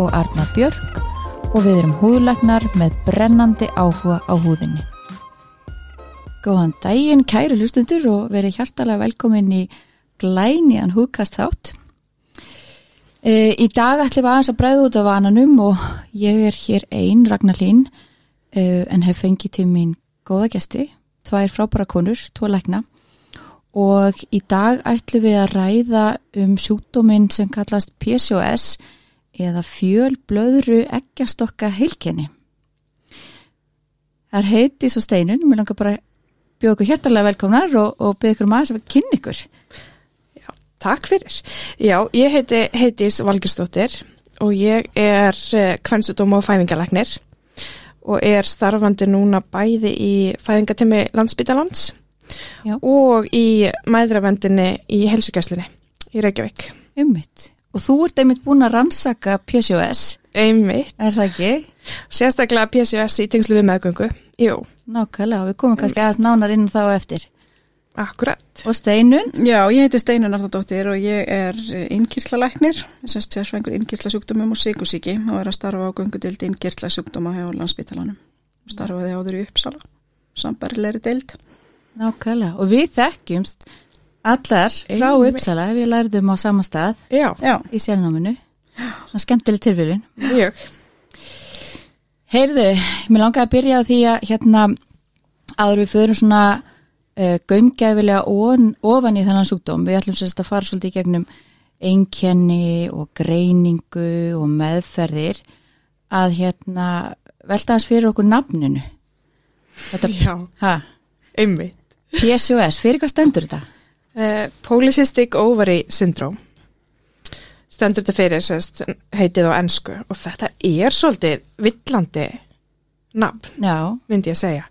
og Arna Björk og við erum húðlagnar með brennandi áhuga á húðinni. Góðan daginn, kæru hlustendur og verið hjartalega velkomin í glænian húkast þátt. E, í dag ætlum við aðeins að breyða út af vananum og ég er hér einn, Ragnar Lín, e, en hef fengið til mín góða gæsti, tvær frábæra konur, tvo lækna og í dag ætlum við að ræða um sjúkdóminn sem kallast PCOS eða fjölblöðru eggjastokka heilkenni. Það er heiti svo steinun, mér langar bara bjóða ykkur hjertalega velkomnar og, og byrja ykkur maður sem er kynni ykkur. Takk fyrir. Já, ég heiti Heitis Valgerstóttir og ég er kvennsutóm og fæðingalæknir og er starfandi núna bæði í fæðingatemi landsbytalands Já. og í mæðravendinni í helsugæslinni í Reykjavík. Ummitt. Og þú ert einmitt búin að rannsaka PCOS, Einmitt. er það ekki? Sérstaklega PCOS í tengslu við meðgöngu. Jú, Nákvæmlega, við komum kannski aðeins nánar inn þá á eftir. akkurat. Og Steinun, Já, ég heiti Steinun Arðardóttir og ég er innkýrslalæknir, sérst sérsvengur innkýrslasjúkdómum og sykusíki og er að starfa á göngudild innkýrslasjúkdóma hjá landsbítalanum. Starfaði áður í Uppsala, sambarilegri dild. nákvæmlega. Og við þekkjumst allar frá Einmitt. Uppsala, við lærðum á sama stað Já, Já, í sérnáminu. Svona skemmtileg mjög. Heyrðu, mér langaði að byrja því að hérna áður við förum svona uh, gaumgæfilega on, ofan í þennan sjúkdóm. Við ætlum sérst að fara svolítið í gegnum einkenni og greiningu og meðferðir að hérna velta hans fyrir okkur nafninu. Þetta, Já, ha, einmitt. PCOS, fyrir hvað stendur þetta? Uh, Polycystic Ovary Syndrome stendur þetta fyrir sérst, heitið á ennsku og þetta er svolítið villandi nafn, Já, myndi ég segja.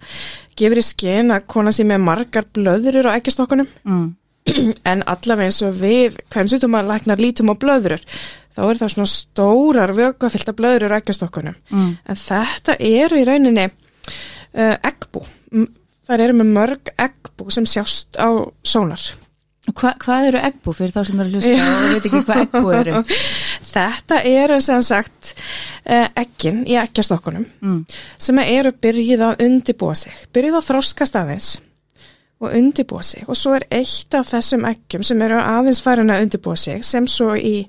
Gefur í skinn að kona sem er margar blöðurur á ekkistokkunum mm, en allavega eins og við hvern sýtum að læknar lítum á blöðurur þá er það svona stórar vöggafylta blöðurur á ekkistokkunum mm, en þetta eru í rauninni uh, eggbú M- þær eru með mörg eggbú sem sjást á sónar Hva, hvað eru eggbú fyrir þá sem eru hlusta Já. og veit ekki hvað eggbú eru? Þetta eru sem sagt uh, eggin í eggjastokkunum Mm, sem eru byrjuð að undibúa sig, byrjuð að þroskast aðeins og undibúa sig og svo er eitt af þessum eggjum sem eru aðeins farin að undibúa sig sem svo í,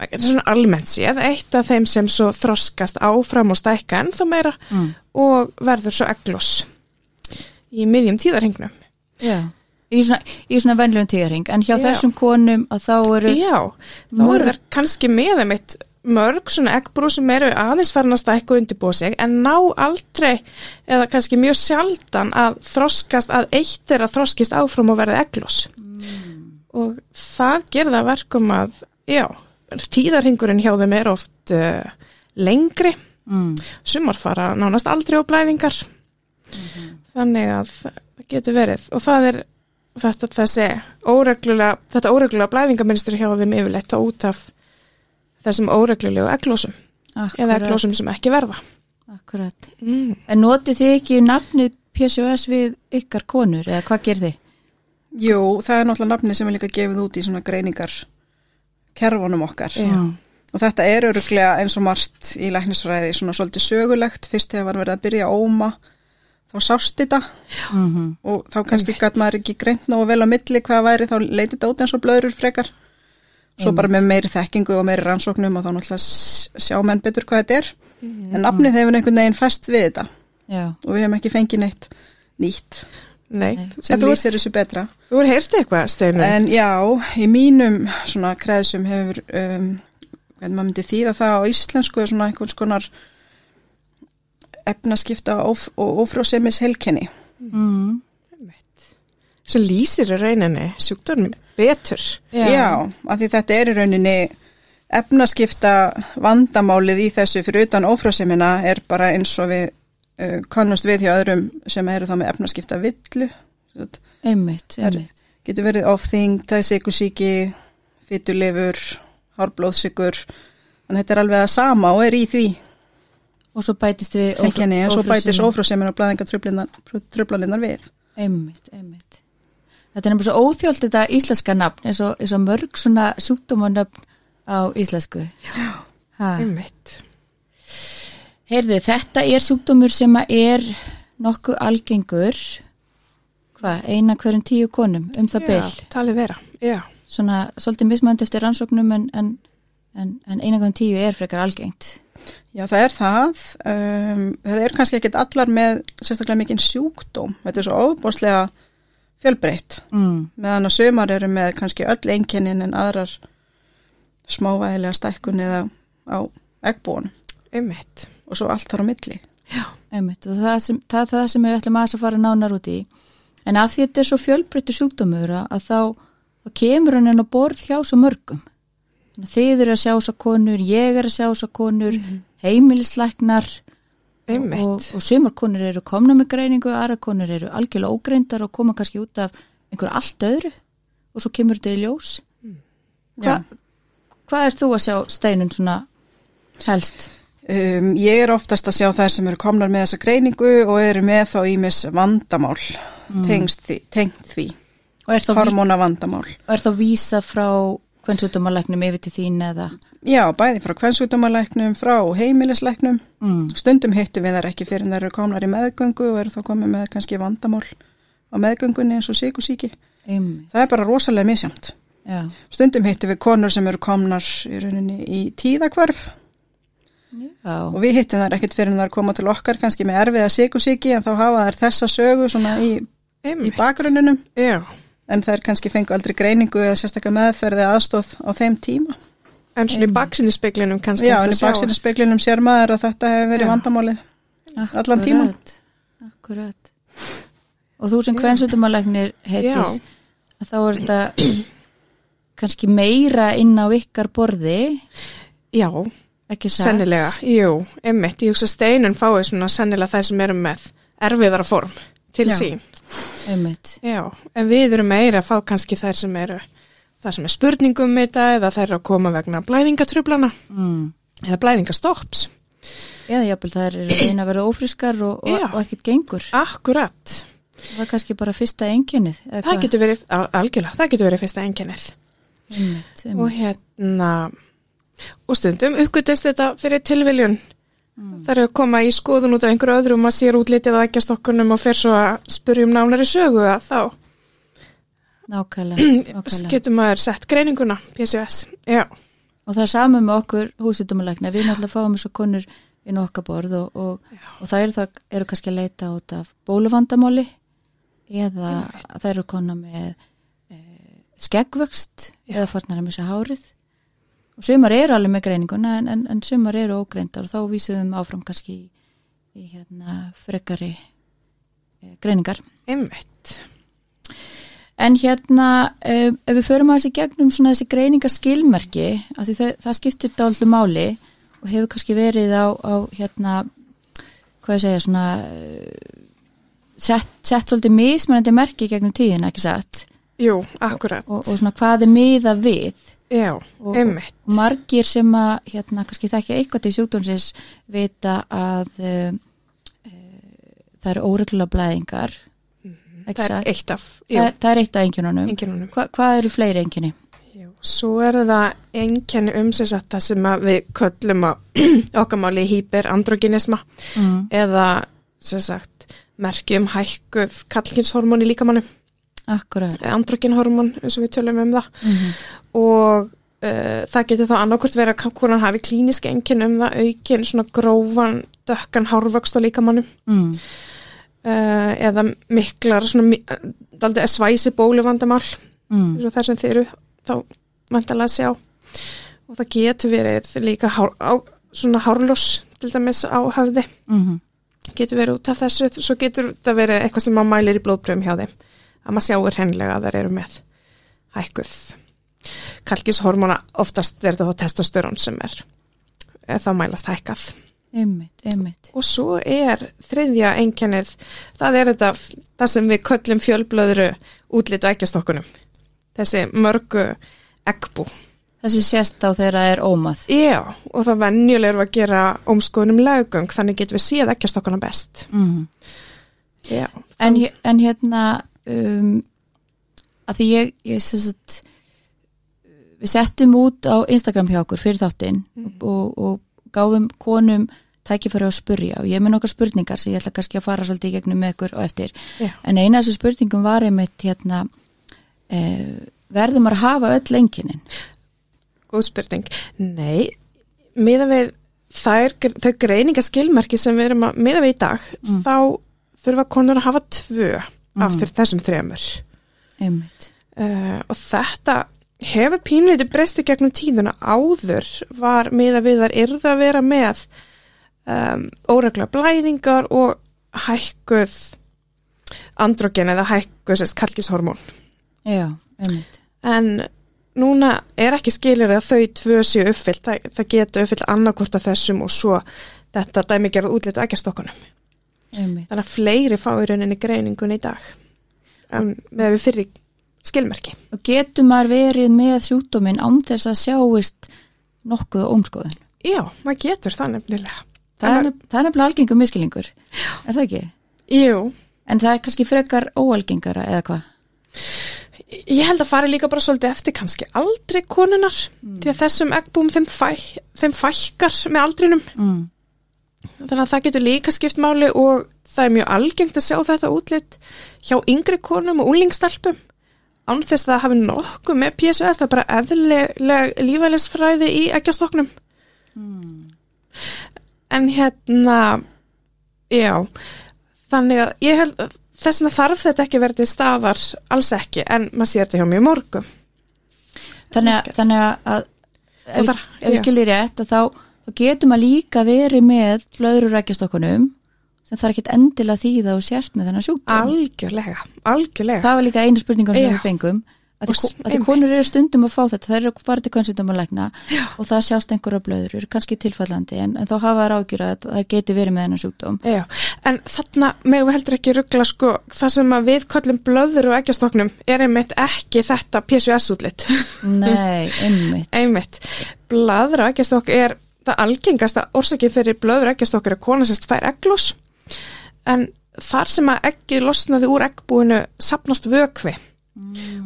þetta er svona almennt séð, eitt af þeim sem svo þroskast áfram og stækka ennþá meira mm, og verður svo egglos í miðjum tíðarhingnum. já. Í svona, svona venlum tíðaring, en hjá Já. þessum konum að þá eru Já, þá eru þær kannski með einmitt mörg svona eggbrú sem eru aðeins farin að og undirbúa sig en ná aldrei eða kannski mjög sjaldan að þroskast að eitt þeirra þroskist áfram og verði egglos. Og það gerða að verkum að já, tíðarhingurinn hjá þeim er oft uh, lengri. Mm, sumar fara nánast aldrei á blæðingar. Þannig að það getur verið. Og það er þetta þessi óreglulega þetta óreglulega blæðingamynstur hjá þeim yfirleitt þá út af þessum óreglulegu eglósum eða eglósum sem ekki verða akkurat. mm. En notið þið ekki nafnið PCOS við ykkar konur eða hvað gerir þið? jú, það er náttúrulega nafni sem er líka gefið út í svona greiningar kerfunum okkar. Já. Og þetta er öruglega eins og margt í læknisfræði svona svolítið sögulegt fyrst þegar var verið að byrja óma þá sást þetta. Mm og þá kannski gæt maður ekki greint nógu vel á milli hvað væri þá leiti þetta út eins og blöður frekar. Svo bara með meiri þekkingu og meiri rannsóknum og þá náttúrulega sjá menn betur hvað þetta er. En nafnið hefur einhvern veginn fest við þetta. Já, og við hefum ekki fengið neitt nýtt. Nei, sem lýsir þessu betra. Þú er heyrti eitthvað Steinu en já, í mínum svona kreðsum hefur um, hvernig maður myndi þýða það á íslensku er svona einhvers konar efnaskipta og ófrósemis helkenni mm, sem lýsir í rauninni sjúkdörnum betur. Já. Já, af því þetta er í rauninni efnaskipta vandamálið í þessu. Fyrir utan ófrásemina er bara eins og við uh, kannust við hjá öðrum sem eru þá með efnaskipta villu. Einmitt, Er- einmitt. getur verið ofþing, tæðsíkusíki fytulifur, hárblóðsikur þannig að þetta er alveg að sama og er í því og svo bætist við einkenni en svo bætist ófrásemin og blæðingatröflaninnar við einmitt, einmitt þetta er nefnilega svo óþjólt þetta íslenska nafn eins og, eins og mörg svona sjúkdómanöfn á íslensku ha. einmitt. heyrðu, þetta er sjúkdómur sem er nokkuð algengur hvað, eina hverjum tíu konum um það Já, talið vera, já. svona svolítið mismönd eftir rannsóknum en, en, en, en eina hverjum tíu er frekar algengt Já, það er það. Um, það er kannski ekkit allar með sérstaklega mikinn sjúkdóm. Þetta er svo óbúslega fjölbreytt. mm. Meðan að sömar eru með kannski öll einkennin en aðrar smávægilega stækkun eða á eggbúin einmitt. og svo allt þar á milli. Einmitt, og það, sem, það er það sem við ætlum aðeins að fara nánar út í en af því þetta er svo fjölbreyttu sjúkdómur að, þá, þá kemur hann inn á borð hjá svo mörgum þið eru að sjá svo konur, ég er að sjá svo konur heimilislæknar Einmitt. og, og sumar konur eru komna með greiningu aðra konur eru algjörlega ógreindar og koma kannski út af einhver allt öðru og svo kemur þetta í ljós Hva, Já. Hvað er þú að sjá steinun svona helst? Um, ég er oftast að sjá þær sem eru komnar með þessa greiningu og eru með þá ímis vandamál tengst því, tengt því, Og er þá, ví, hormóna vandamál. og er þá vísa frá hvernig yfir til þín eða Já, bæði frá kvennsútumalæknum, frá heimilislæknum. mm. Stundum hittum við þær ekki fyrir en þær eru komnar í meðgöngu og eru þá komið með kannski vandamál á meðgöngunni eins og síkusíki. Einmitt, Það er bara rosalega misjamt. já. Stundum hittum við konur sem eru komnar í rauninni í tíðakvörf Já, og við hittum þær ekkert fyrir en þær koma til okkar kannski með erfiða síkusíki en þá hafa þær þessa sögu í, í Einmitt. bakgrunninum Já. En þær kannski fengu aldrei greiningu eða sérstaklega meðferði aðstóð á þeim tíma. En svona í baksinni speklinum kannski. Já, en í baksinni speklinum sér maður að þetta hefur verið Já. vandamálið. akkurat, allan tímann. Akkurat. Og þú sem kvensutumalæknir heitis, að þá er þetta kannski meira inn á ykkar borði, Já, ekki satt? sennilega. Jú, einmitt. Ég hugsa steinun fái svona sennilega þær sem eru með erfiðara form til Já. sín. Einmitt. Já, en við erum meira að fá kannski þær sem eru, þær sem er spurningum með þetta eða þær eru að koma vegna blæðingatröflana Mm. eða blæðingastopps. Eða jafnvel það er að reyna að vera ófrískar og, og, og ekkert gengur. Akkurat. Það er kannski bara fyrsta einkennið. eða Það hvað? getur verið, al- algjörlega, það getur verið fyrsta. Einmitt, Og hérna, og stundum uppgötist þetta fyrir tilviljun. Mm. Það eru að koma í skoðun út af einhverju öðrum að sér útlitið á ekkjastokkunum og fer svo að spurja um nánari sögu að þá Nákvæmlega, nákvæmlega. getur maður sett greininguna, PCOS. Já, Og það er saman með okkur húsutumalækna, við náttúrulega fáum þessu konur inn okkar borð og, og, og það eru, það eru kannski að leita út af bóluvandamáli eða það eru konar með e, skeggvöxt eða farnar að missa hárið og sumar eru alveg með greininguna en, en, en sumar eru ógreindar og þá vísum við áfram kannski í, í hérna frekari e, greiningar. einmitt. En hérna, um, ef við förum að þessi gegnum svona þessi greiningaskilmerki, af því það, það skiptir alltaf máli og hefur kannski verið á, á hérna, hvað ég segja, svona uh, sett, sett svolítið mismunandi merki gegnum tíðina, ekki satt? Jú, akkurat. Og, og svona hvað er miða við? Já, Og, einmitt. og margir sem að, hérna, kannski þekkja eitthvað til sjúkdómsins vita að um, uh, það eru óreglulega blæðingar, ekki Það er eitt af, Það, það er eitt af engjununum. einkennunum. Hva, hvað eru fleiri enginni? Jú, Svo er það einkenni um sem við köllum á okkar máli hyperandrogenisma Mm. eða sem sagt merki um hækkuð kallkynshormón í líkamannum, Akkurat. androgenhormón eins og við tölum um það Mm -hmm. Og uh, það getur þá annarkvort verið að konan hafi klínisk einkenni um það aukin svona grófan dökkan hárvöxt á líkamannum mm. uh, eða miklar svona svæsi bóluvandamál Mm. þær sem þið eru þá vantalega að sjá. Og það getur verið líka hár, á, svona hárlós til dæmis á höfði. Mm getur verið út af þessu svo getur það verið eitthvað sem maður mælir í blóðpröfum hjá þeim. Að maður sjáur hennilega að þær eru með hækkuð kalkishormona oftast er þetta testosterón sem er eh, þá mælast hækkað. Einmitt, einmitt. Og svo er þriðja einkennið það er þetta það sem við köllum fjölblöðru útlit og ekkjastokkunum þessi mörgu eggbú þessi sést á þeirra er ómað. Já og það venjuleg er að gera ómskoðunum laugöng þannig getum við síða ekkjastokkuna best. Mm. já, en, en hérna um, að því ég, ég sagt, við settum út á Instagram hjá okkur fyrir þáttinn og, og gáfum konum tækifæri að spurja og ég með nokkar spurningar sem ég ætla kannski að fara svolítið í gegnum með ykkur og eftir. Já. en eina af þessu spurningum var einmitt hérna eh, verðum að hafa öll enginin góð spurning. Nei, miða við þær, þau greiningaskilmerki sem við erum að miða við í dag þá þurfa konur að hafa tvö af Mm. þeir þessum þremur. Einmitt. Uh, og þetta hefur pínleiti breysti gegnum tíðuna áður var miða við þar yrða að vera með um, óregla blæðingar og hækkuð androgen eða hækkuð sérst kalkishormón já, einmitt. En núna er ekki skilir að þau tvö séu uppfyllt, það, það geta uppfyllt annarkvort af þessum og svo þetta dæmi gerð útlit og ekki stokkunum einmitt. Þannig að fleiri fá í rauninni greiningun í dag. Um, með við fyrir skilmerki og getur maður verið með sjúkdóminn án þess að sjáist nokkuð ómskoðun Já, maður getur það nefnilega. það er, nef- það er nefnilega algengum miskilingur er það ekki? Jú, En það er kannski frekar óalgengara eða hvað? ég held að fari líka bara svolítið eftir kannski aldrei konunar því að þessum eggbúm þeim, fæ, þeim fækkar með aldrinum Mm. þannig að það getur líka skipt máli og það er mjög algengt að sjá þetta útlit hjá yngri konum og unlingstelpum án þess að það hafi nokkuð með PSS, það er bara eðlileg lífælisfræði í eggjastoknum. En hérna já þannig að ég held að þess vegna þarf þetta ekki að til staðar alls ekki, en maður sér þetta hjá mjög mörgum Þannig að, þannig að ef, Og bara- ef við já. skilir rétt að þá, þá getur maður líka verið með blöðrurækjastokkunum sem þarf ekkit endilega þýða og sért með þennan sjúkdóm. algjörlega, algjörlega Það var líka einu spurningun sem Já. við fengum að því, því konur eru stundum að fá þetta það eru farið til kvænsvindum að lækna og það sjást einhverja blöður, kannski tilfallandi en, en þá hafa þær ágjur að það geti verið með þennan sjúkdóm Já, en þarna megum við heldur ekki ruggla sko, það sem að við kollum blöður og eggjastoknum er einmitt ekki þetta PSUS-útlit. Nei, einmitt einmitt. Blaður og eggjastokk er það algengasta orsakið fyrir blöður og eggjastokk er að kona sérst fær egglós, en þar sem að eggið losnaði úr eggbúinu sapnast vökvi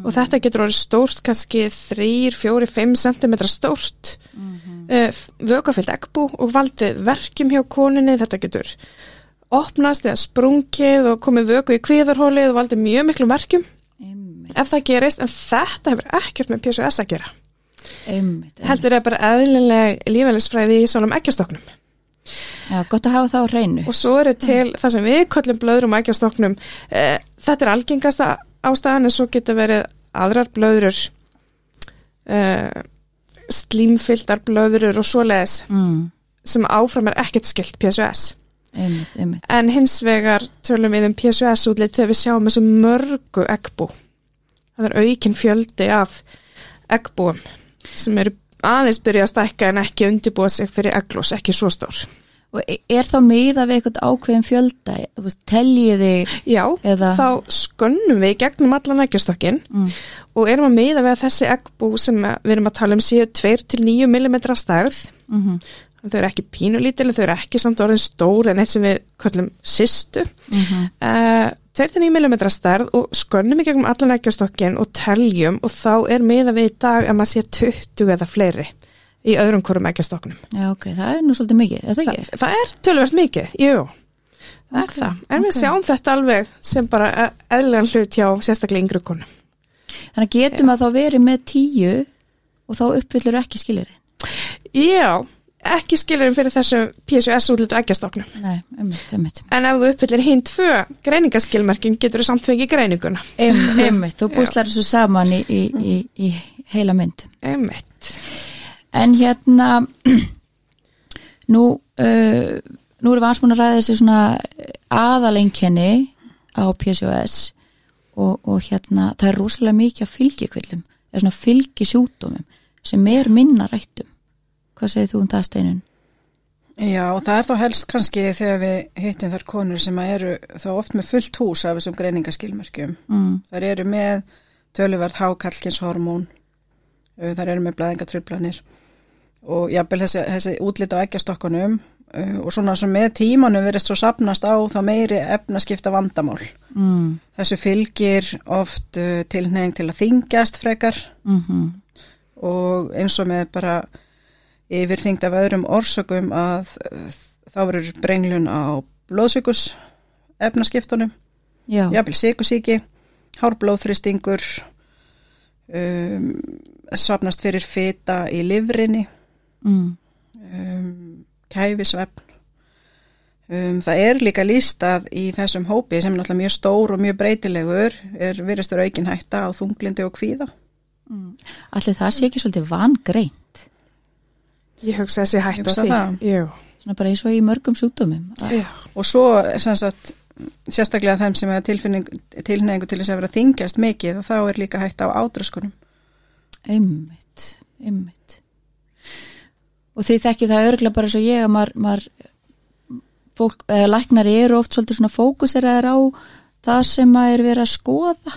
og þetta getur orðið stórt, kannski 3, 4, 5 cm stórt mm vökafyllt eggbú og valdið verkjum hjá koninni, þetta getur opnast eða sprungið og komið vöku í kvíðarhólið og valdið mjög miklum verkjum Einmitt, ef það gerist, en þetta hefur ekkert með PSOS að gera. einmitt, einmitt. Heldur er bara eðlileg lífælisfræði í svonum eggjastoknum. Já, gott að hafa það á hreinu Og svo eru til það sem við kollum blöðrum og eggjastoknum. Eh, þetta er algengasta ástæðan en svo geta verið aðrar blöðrur, eh, slímfylltar blöðrur og svoleiðis mm, sem áfram er ekkert skilt PSOS. Einmitt, einmitt En hins vegar tölum við um PSOS útlit þegar við sjáum þessu mörgu eggbú. Það er aukin fjöldi af eggbúum sem eru aðeins byrja að stækka en ekki undirbúa sig fyrir egglós, ekki svo stór. Og e- er þá miða við eitthvað ákveðin fjölda teljiði Já, Eða- þá skönnum við gegnum allan eggjastokkin mm, og erum að miða við að þessi eggbú sem við erum að tala um séu 2-9 mm stærð. mm Þau eru ekki pínulítil, þau eru ekki samt orðin stór en eitt sem við kallum systu. -hmm. Uh, 29 mm stærð og skönnum í gegnum allan eggjastokkin og teljum og þá er miða við í dag að maður sé 20 eða fleiri í öðrum hverjum eggjastoknum. Já, ok, það er nú svolítið mikið, er það Þa, ekki? það er tölvert mikið, jú, það Ok, er það. En við ok. sjáum þetta alveg sem bara eðligan hlut hjá sérstaklega yngri konum. Þannig getum að þá verið með tíu og þá uppfyllur ekki skilir Já, ekki skilurinn fyrir þessu PSUS útlutu eggjastoknum. Nei, einmitt, einmitt En ef þú uppfyllir hinn tvö greiningaskilmerkin getur þú samt fengið greininguna. Einmitt, þú búslar þessu saman í, í, í, í heila mynd Einmitt. En hérna nú uh, nú erum við búin að ræða þessi svona aðalengjani á PCOS og, og hérna það er rosalega mikið af fylgjikvillum eða svona fylgi sjúkdómum sem er minna rættum hvað segir þú um það steinun? Já, og það er þá helst kannski þegar við hittum þar konur sem að eru þá oft með fullt hús af þessum greiningaskilmerkjum. Mm. Þar eru með töluverð hákallkinshormón, þar eru með blæðingatrublanir og jafnvel þessi, þessi útlit á eggjastokkunum uh, og svona sem með tímanum verist svo sapnast á þá meiri efnaskipta vandamál. Mm. Þessu fylgir oft uh, tilneying til að þingjast frekar. Mm og eins og með bara yfirþyngd af öðrum orsökum að uh, þá verður brenglun á blóðsökus efnaskiptunum, jafnvel sykusíki, hárblóðþristingur, um, svapnast fyrir fita í livrinni, mm. um, kæfisvefn. Um, það er líka lístað í þessum hópi sem er náttúrulega mjög stór og mjög breytilegur, er viðrestur aukin hætta á þunglindi og kvíða. allir það sé ekki svolítið vangreint Ég hugsa þessi hætt á Hugsa því. svona bara eins og í mörgum sjúkdómum Já. Og svo sem sagt, sérstaklega þeim sem hefur tilneyingu til þess að vera þingjast mikið og þá er líka hægt á ádraskunum. einmitt, einmitt og því þekki það örgla bara og ég að maður, maður fólk, eða læknari eru oft svolítið svona fókuseraðir á það sem maður er verið að skoða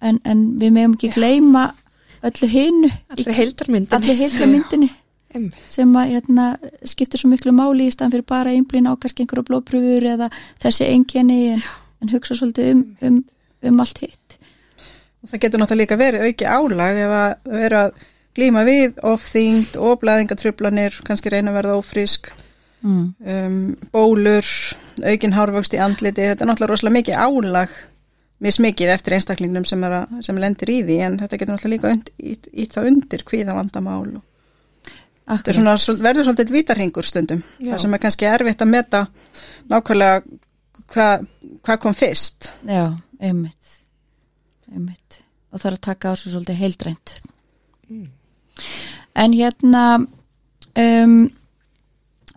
en, en við meðum ekki gleyma öllu hinu Allri heildarmyndin. allir heilta myndinni Einmitt. sem að hérna, skiptir svo miklu máli í staðan fyrir bara einblín á kannski einhverja blóðpröfur eða þessi engjani en, en hugsa svolítið um, um, um allt hitt Og það getur náttúrulega líka verið auki álag ef að eru að glíma við ofþyngd og blæðingatrublanir, kannski reyna að verða ófrísk, mm. um, bólur, aukin hárvöxt í andliti, þetta er náttúrulega rosalega mikið álag, mismikið eftir einstaklingnum sem, er að, sem lendir í því en þetta getur náttúrulega líka und, ít, ít það undir kvíða vandamál og þetta er svona, verður svolítið vítarhingur stundum, Já. það sem er kannski erfitt að meta nákvæmlega hvað hva kom fyrst. Já, einmitt einmitt og það er að taka á svo svolítið heildrænt en hérna um,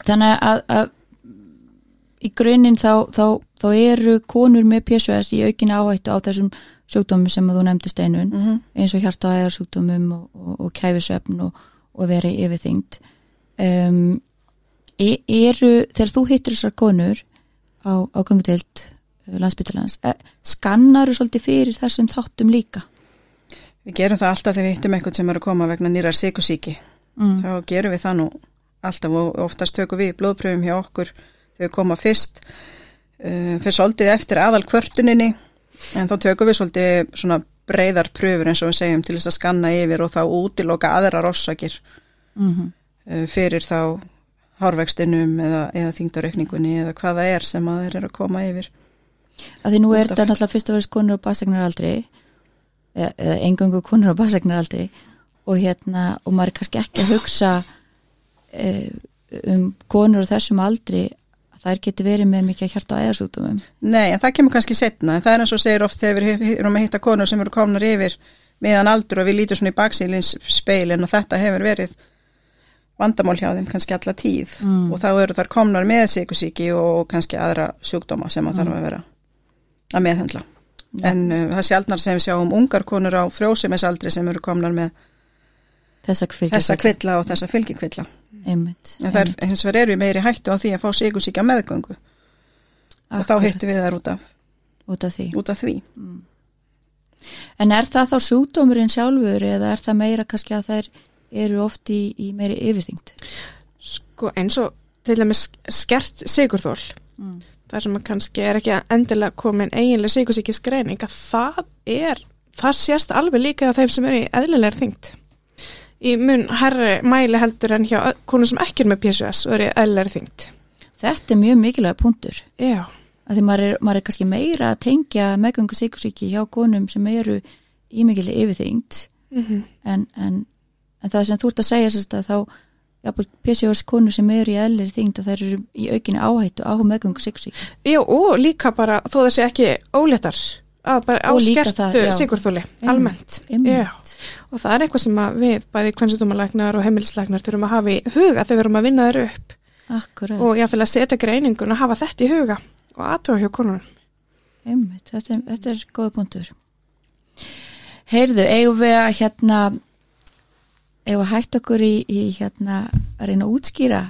þannig að, að í grunninn þá, þá, þá eru konur með PSOS í aukinni áhættu á þessum sjúkdómum sem þú nefndi steinun Mm -hmm. eins og hjarta og og, og, kæfisvefn og, og verið yfirþyngd um, e, eru þegar þú hittir þessar konur á, á ganguteild landsbyttalans, e, skannar þú svolítið fyrir þessum þáttum líka Við gerum það alltaf þegar við hittum einhvern sem er að koma vegna nýrar sykusíki. mm. Þá gerum við það nú alltaf og oftast tökum við blóðpröfum hjá okkur þegar við koma fyrst. Uh, fyrir svolítið eftir aðal kvörtuninni en þá tökum við svolítið svona breyðar pröfur eins og við segjum til þess að skanna yfir og þá útiloka aðrar orsakir Mm uh, fyrir þá hárvextinum eða, eða þingdaraukningunni eða hvað það er sem að þeir eru að koma yfir. að því nú er þetta náttúrulega fyrst og verið konur á basegnaraldri eða, eða engangu konur á basegnaraldri og hérna og maður er kannski ekki að hugsa e, um konur á þessum aldri að þær geti verið með mikið hjarta og æðarsúkdómum Nei, en það kemur kannski setna, en það er eins og segir oft þegar við erum að hitta konur sem eru komnar yfir meðan aldur og við lítum svona í baksílins speilin og þetta hefur verið vandamál hjá þeim kannski alla tíð Mm. og þá eru þar komnar með sykusíki og kannski aðra sjúkdóma sem að þarf að vera að meðhendla. En uh, það er sjaldnar sem við sjáum ungar konur á frjósumisaldri sem eru komnar með þessa þessa kvilla og þessa fylgikvilla. einmitt, En það er hins vegar eru meiri hættu á því að fá sykusíki á meðgöngu. Og þá hittum við þar út af, út af því. út af því. en er það þá sjúkdómurinn sjálfur eða er það meira kannski að þær eru oft í, í meiri yfirþyngd? Sko eins og til dæmis skert sigurþól. mm. Það sem kannski er ekki endilega komin eiginlega sigursíkis greining að það er, það sést alveg líka á þeim sem eru í eðlilega þyngd. Í mun herri mæli heldur en hjá konum sem ekki er með PSS og eru í eðlilega þyngd. þetta er mjög mikilvæg punktur Já. að því maður er, maður er kannski meira að tengja meðgöngu sikursíki hjá konum sem eru í mikilvæg yfirþyngd Mm en, en, en það sem þú ert að segja sérst að þá PCOS konur sem eru í eðlir þyngd að þær eru í aukinni áhættu á meðgöngu sikursíki Já, og líka bara, þó það sé ekki óléttar, að bara á Og líka skertu það, já. sigurþóli, almennt. Einmitt, og það er eitthvað sem við, bæði kvennsutumulæknar og heimilislæknar, þurfum að hafa í huga þegar við erum að vinna þeir upp akkurat og jáfnvel að setja greiningun og hafa þetta í huga og aðtóa hjá konunum. einmitt, þetta, er- þetta er góða punktur Heyrðu, eigum við að hérna við að hætta okkur í, í hérna að reyna að útskýra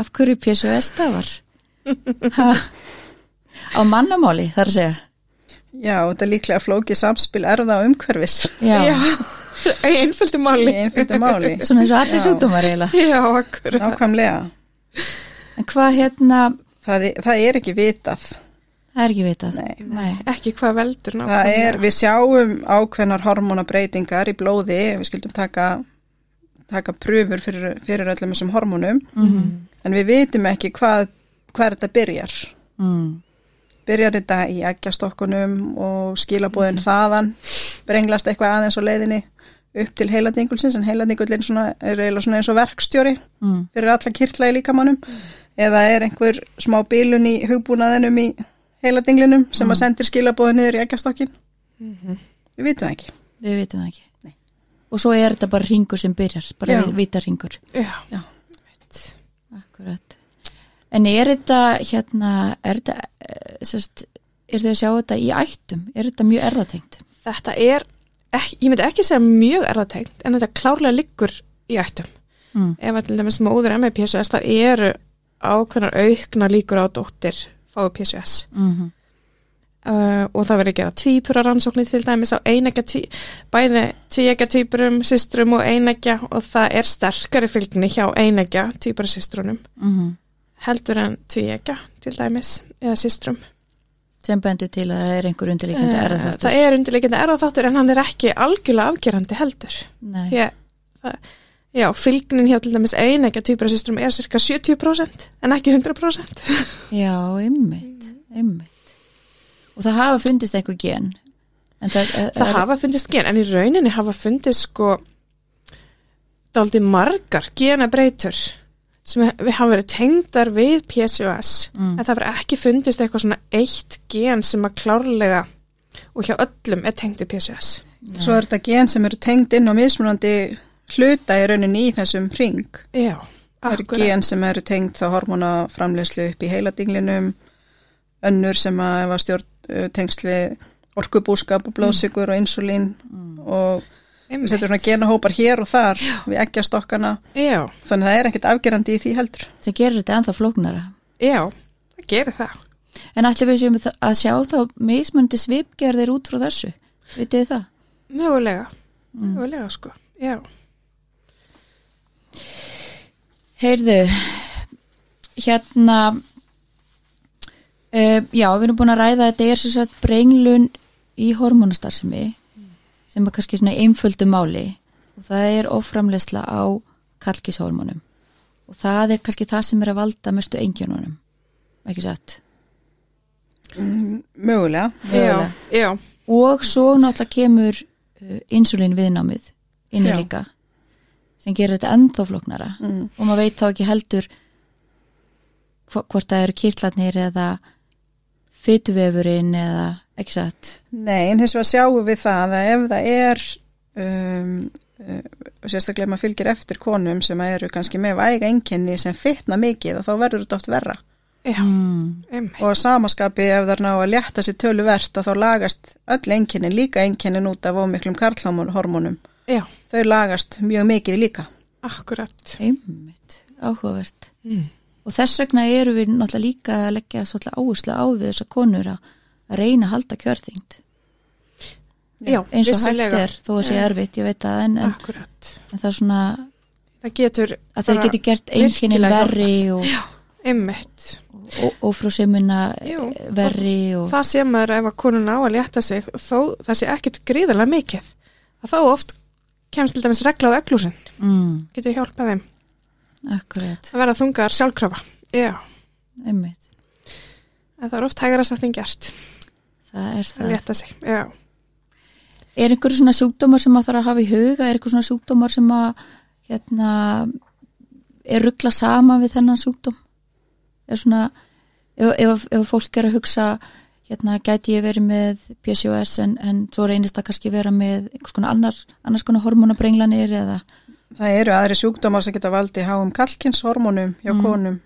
af hverju PSOS stafar Ha? á mannamáli þar að segja Já, þetta er líklega flókið samspil erða og umhverfis Já, Já, einföldu máli. einföldu máli. svona eins og allir sjúkdómar eiginlega Já, akkurat. Nákvæmlega. En hvað hérna, Það, er- það er ekki vitað. það er ekki vitað Nei. Nei. Ekki hvað veldur Það nákvæmlega. er, við sjáum ákveðnar hormonabreitingar í blóði, við skildum taka, taka pröfur fyrir, fyrir öllum þessum hormonum, Mhm. en við vitum ekki hvað, hvað þetta byrjar. mm. Byrjar þetta í eggjastokkunum og skilabóðin þaðan, brenglast eitthvað aðeins á leiðinni upp til heiladingulsins, en heiladingullin er eiginlega svona eins og verkstjóri Mm. fyrir alla kirtla í líkamannum, eða er einhver smá bílun í hugbúnaðinum í heiladinglinum sem að sendir skilabóðin niður í eggjastokkin. Við vitum það ekki. Við vitum það ekki Nei. Og svo er þetta bara ringur sem byrjar bara vita ringur. Akkurat En er þetta hérna er þetta eh, sest, er þið að sjá þetta í ættum er þetta mjög erðatengt Þetta er, ekki, ég myndi ekki segja mjög erðatengt, en þetta klárlega liggur í ættum. mm. Ef móður með PSOS, það eru ákveðnar aukna líkur á dóttir fái PSOS. Mm Uh, og það verður að gera tvípura rannsóknir til dæmis á einægja tví, bæði tvíægja tvípurum, systrum og einægja og það er sterkari fylgni hjá einægja tvípura systrunum Mm heldur en tvíægja til dæmis eða systrum. sem bendir til að það er einhver undirleikandi Eh, erðaþáttur það er undirleikandi erðaþáttur en hann er ekki algjörlega afgerandi heldur. Að það, já, fylgnin hjá til dæmis einægja tvípura systrum er cirka 70% en ekki 100%. Já, ymmit, ymmit og það hafa fundist einhver gen. En það, er, Það hafa fundist gen, en í rauninni hafa fundist sko dálítið margar genabreitur sem við hafa verið tengdar við PCOS Mm. en það verið ekki fundist eitthvað svona eitt gen sem að klárlega og hjá öllum er tengt við PCOS Svo er þetta gen sem eru tengd inn á mismunandi hluta í rauninni í þessum ring. Já, Það eru gen sem eru tengd þá hormonaframleyslu upp í heiladinglinum, önnur sem að hefa stjórn uh, tengst við orkubúskap og blóðsikur og insulín og við setjum svona genahópar hér og þar við eggjastokkana, Já, þannig að það er ekkert afgerandi í því heldur. sem gerir þetta ennþá flóknara. Já, það gerir það. En allir við séum að sjá þá mismundi svipgerðir út frá þessu? Vitið það? Mögulega, mögulega sko. Já, Heyrðu, hérna, uh, já, við erum búin að ræða að þetta er svo satt brenglun í hormonastarfsemi sem er kannski svona einföldu máli og það er oframleysla á kalkishormonum og það er kannski það sem er að valda mestu engjónunum, ekki satt? Mögulega. já, já Og svo náttúrulega kemur uh, insulín viðnámið inn í líka sem gerir þetta ennþá flóknara Mm. og maður veit þá ekki heldur hva- hvort það eru kirtlarnir eða fytuvefurinn eða ekki satt? Nei, en hins vegar sjáum við það að ef það er um, uh, sérstaklega ef maður fylgir eftir konum sem eru kannski með væga einkenni sem fitna mikið þá verður þetta oft verra. Já, mm. einmitt. Og samaskapi ef það er ná að létta sér töluvert að þá lagast öll einkenni líka einkennin út af ómiklum karlhormónum. Já, þau lagast mjög mikið líka. Akkurat. Einmitt, áhugavert. Mm. Og þess vegna eru við náttúrulega líka að leggja svolítið áherslu á við þessar konur að að reyna að halda kjörþyngd. Já, eins og hægt er þó að sé erfitt, ég veit það en, en, en það er svona Það getur að bara getur gert virkilega verri og, og, og Jú, verri og, Það sé maður ef að konun á að létta sig þó það sé ekkit gríðarlega mikið. Að þá oft kemst til dæmis regla á eglúsin mm, getur hjálpað þeim akkurat, að vera þungar sjálfkrafa. Já, einmitt. En það er oft hægara sagt en gert. Það er að það. Létta sig Já, er einhverju svona sjúkdómar sem maður þarf að hafa í huga? Er einhverju svona sjúkdómar sem að hérna er ruggla sama við þennan sjúkdóm? Er svona ef, ef, ef fólk er að hugsa hérna gæti ég verið með PCOS en, en svo reynist það kannski vera með einhvers konar annars, annars konar hormonabrenglanir eða það eru aðri sjúkdómar sem geta valdi háum kalkinshormónum hjá Mm. konum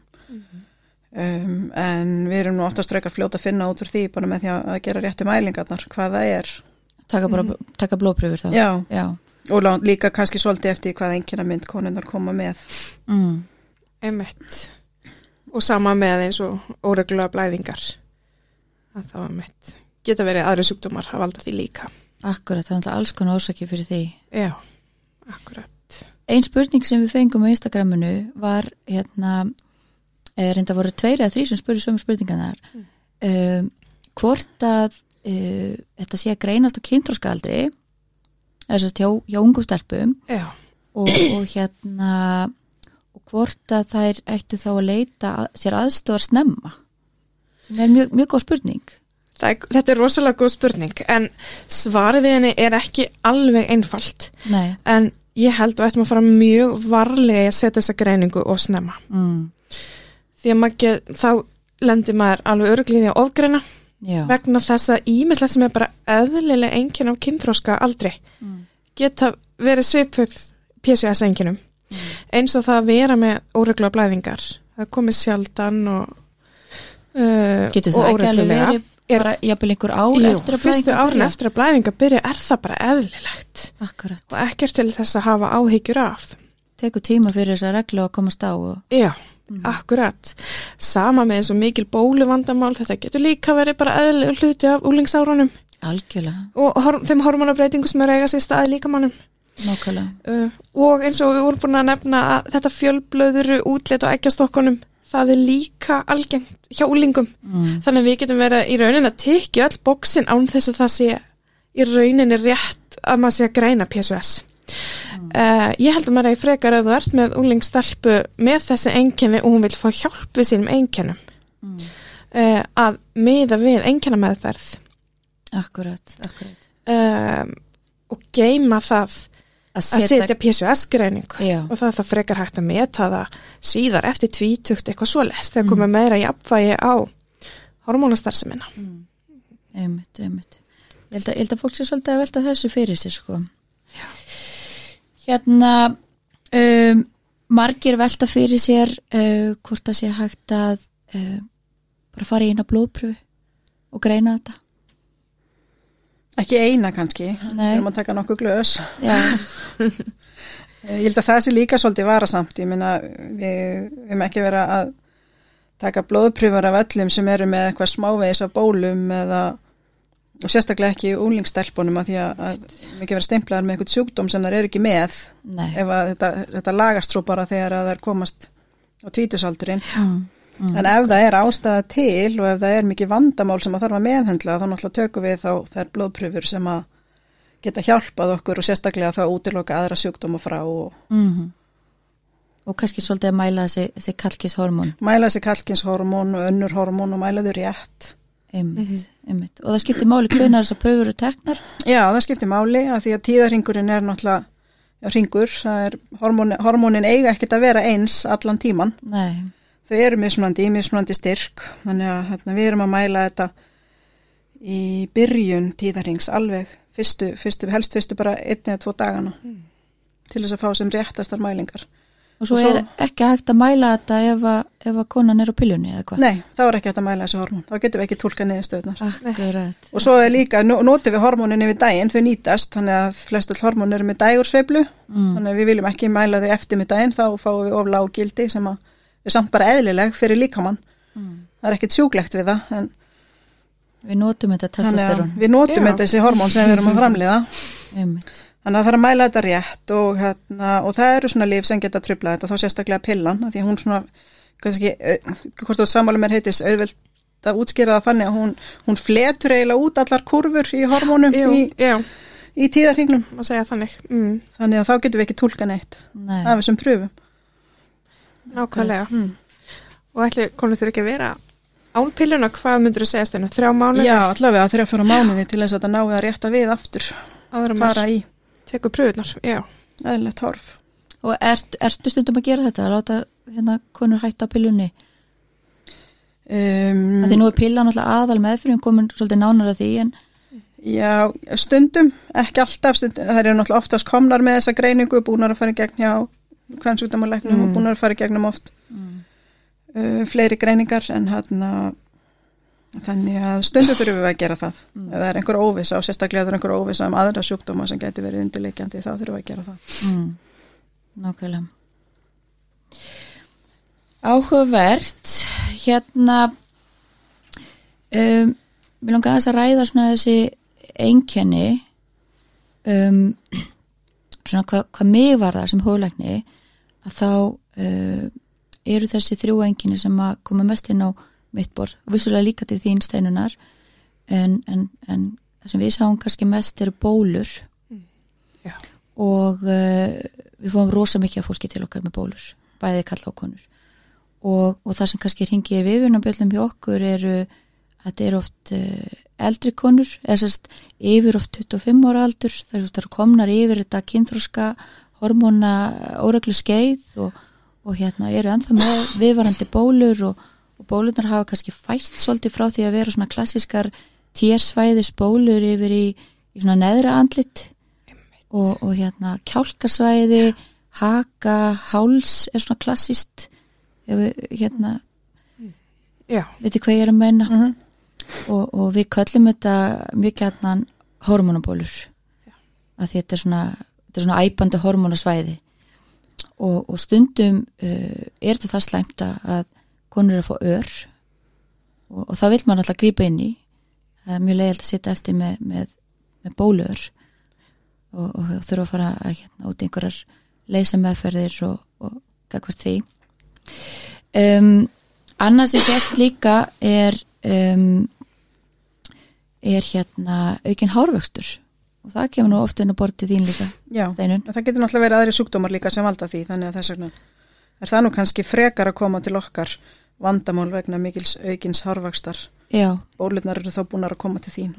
um, en við erum nú oftast reykar fljóta að finna út úr því bara með því að gera réttu mælingarnar hvað það er taka, bara, taka blóðpröfur þá Já, já. og lá- líka kannski svolítið eftir hvað einhverja mynd konunnar koma með. Mm. Einmitt. Og sama með eins og óreglulega blæðingar. Að það var mitt. Geta verið aðri sjúkdómar að valda því líka. akkurat, það er náttúrulega alls konar orsaki fyrir því Já, akkurat. Ein spurning sem við fengum á Instagraminu var hérna er reynda voru tveir eða þrý sem spurði sömu spurninganar um, hvort að uh, þetta sé að greinast á kynþróskaaldri þess að hjá, hjá ungum stelpum og, og hérna og hvort að þær ættu þá að leita að, sér aðstofar snemma. Sem er mjög, mjög góð spurning. Er, þetta er rosalega góð spurning en svarið við henni er ekki alveg einfalt. Nei, En ég held að við ættum að fara mjög varlega að setja þessa greiningu og snemma. mm, Því að maður þá lendir maður alveg örglíði á ofgreina já. vegna þess að ímislegt sem er bara eðlilega enginn á kynþróska aldrei mm, geta verið svipuð PCS enginum eins og það að vera með óregla blæðingar. Það komið sjaldan og uh, Getur og það ekki alveg verið Er- jafnvel einhver ár Jú, eftir að fyrstu blæðingar árin byrja? eftir að blæðinga byrja er það bara eðlilegt. Akkurat, og ekkert til þess að hafa áhyggjur af. Tekur tíma fyrir þess að reglu að komast á og já, akkurat. Sama með eins og mikil bóluvandamál þetta getur líka verið bara eðlileg hluti af úlingsárunum algjörlega, og hor þeim hormonabreitingu sem er að eiga sér staði líkamannum nákvæmlega. Uh, og eins og við vorum búin að nefna að þetta fjölblöðuru útlit og eggjastokkunum það er líka algengt hjá úlingum mm. þannig að við getum verið í raunin að tekja öll bóksin án þess að það sé í rauninni rétt að maður sé að greina PSOS uh, ég held að maður er frekar að þú ert með úlingstelpu með þessi einkenni og hún vil fá hjálp við sínum einkennum. Mm. uh, að miða við einkennameðferð. Akkurat, akkurat. Um, og geima það að setja PSOS-greiningu Já, og það er það frekar hægt að meta það síðar eftir tvítugt eitthvað svo lest þegar komið meira jafnvægi á hormónastarsemina. einmitt, einmitt. Ég held að, að fólk sé svolítið að velta þessu fyrir sér sko. Já. Hérna um, margir velta fyrir sér uh, hvort það sé hægt að uh, bara fara í eina blóðpröfu og greina þetta Ekki eina kannski, við erum að taka nokkuð glös. já, Eh, Ég held að það sé líka svolítið varasamt, ég minna við erum ekki vera að taka blóðpröfur af öllum sem eru með eitthvað smávegis af bólum eða og sérstaklega ekki úlingstelpunum að því að, að við ekki vera stemplaðar með eitthvað sjúkdóm sem þær eru ekki með. Nei. Ef að þetta, þetta lagast svo bara þegar að þær komast á tvítusaldurinn mm, mm, en ef það er ástæða til og ef það er mikið vandamál sem að þarf að meðhendla þá náttúrulega tökum við þá þær blóðpröfur sem að geta hjálpað okkur og sérstaklega þá útiloka aðra sjúkdóma frá og mm Og kannski svolítið að mæla þessi, kalkishormón mæla þessi kalkinshormón og önnur hormón og mæla þau rétt. einmitt, einmitt. Og það skiptir máli hvenar þessar pröfur eru teknar? Já, það skiptir máli að því að tíðarhingurinn er náttúrulega já, hringur, það er hormónin, hormónin eiga ekkert að vera eins allan tíman. Nei, Þau eru mismunandi, í mismunandi styrk, þannig að hérna, við erum að mæla þetta í byrjun tíðarhings alveg, fyrstu, fyrstu, helst fyrstu bara einn eða tvo dagana til þess að fá sem réttastar mælingar. og svo, Og svo- er ekki hægt að mæla þetta ef að, ef að konan er á piljunni eða hvað Nei, þá er ekki hægt að mæla þessi hormón, þá getum við ekki tólka niðurstöðnar. Og svo er líka, notum við hormónin yfir daginn, þau nýtast, þannig að flestull hormón eru með dægursveiflu, mm. þannig að við viljum ekki mæla þau eftir með daginn, þá fáum við of lág gildi sem að er samt bara eðlileg fyrir líkamann. Mm. Það er ekkit sjúklegt við það, en Við notum þetta testosterón við notum Já. þetta þessi hormón sem við erum að framliða. Þannig að það þarf að mæla þetta rétt og, hérna, og það eru svona líf sem geta trubla þetta, þá sérstaklega pillan, af því hún svona, kannski, au- hvort þú samála mér heitis, auðvelt að útskýra það þannig að hún, hún fletur eiginlega út allar kurfur í hormónum Jú, í, já, í tíðarhingnum. þannig. Mm, Þannig að þá getum við ekki tólka neitt Nei, af þessum pröfum. Nákvæmlega. Mm. Og ætli konu þurfi ekki að vera án pilluna, hvað myndur þú segja stennu? Þrjá mánu? Já, allavega þrjá fjóra mánuði til þess að þetta nái að rétta við aftur, Aðra fara í tekur pröfunar, já. eðlilegt horf. og ert, ertu stundum að gera þetta að láta hérna konur hætta á piljunni Um, því nú er pillan alltaf aðal meðfyrir komin svolítið nánar að því en Já, stundum, ekki alltaf, stundum, það eru náttúrulega oftast komnar með þessa greiningu, búnar að fara í gegn hjá kvennsjúkdómalegnum og búnar að fara í gegnum oft uh, fleiri greiningar en hann Þannig að stundu þurfum við að gera það. Ef það er einhver óvisa og sérstaklega er einhver óvisa um aðra sjúkdóma sem getur verið undirleikjandi þá þurfum við að gera það. mm. nákvæmlega áhugavert hérna um, við langaði þess að ræða svona þessi einkenni um, svona hvað hva mig var það sem hólækni að þá uh, eru þessi þrjú einkenni sem að koma mest inn á mitt borð og vissulega líka til þín steinunar en, en, en það sem við sáum kannski mest eru bólur. Já. og uh, við fóum rosa mikið af fólki til okkar með bólur bæði kalla og konur. Og, og það sem kannski ringir viðvunabjöldum hjá okkur eru þetta eru oft uh, eldri konur eða sérst yfir oft 25 ára aldur það oft komnar yfir þetta kynþróska hormóna óreglu skeið og, og hérna eru ennþá með viðvarandi bólur og, og bólurnar hafa kannski fæst svolítið frá því að vera svona klassiskar térsvæðis bólur yfir í, í svona neðra andlit og, og hérna kjálkasvæði haka, háls er svona klassist hérna, veitir hvað ég er að meina? Mhm. Og, og við köllum þetta mjög gætnan hormonabólur að þetta er svona, þetta er svona æpandi hormonasvæði og, og stundum uh, er þetta það slæmt að- konur er að fá ör. Og, og það vil maður alltaf grípa inn í. Það er mjög leiðilt að sitja eftir með, með, með bólur og, og þurfa að fara að hérna út í einhverjar leysa meðferðir og, og gagvart því. Um, annars sem sést líka er um, er hérna aukin hárvöxtur og það kemur nú ofta inn á bortið þín líka Já, Steinun. það getur náttúrulega verið aðri sjúkdómar líka sem valda því, þannig að þess vegna er það nú kannski frekar að koma til okkar vandamál vegna mikils aukins harvakstar. já, Bólurnar eru þá búin að koma til þín.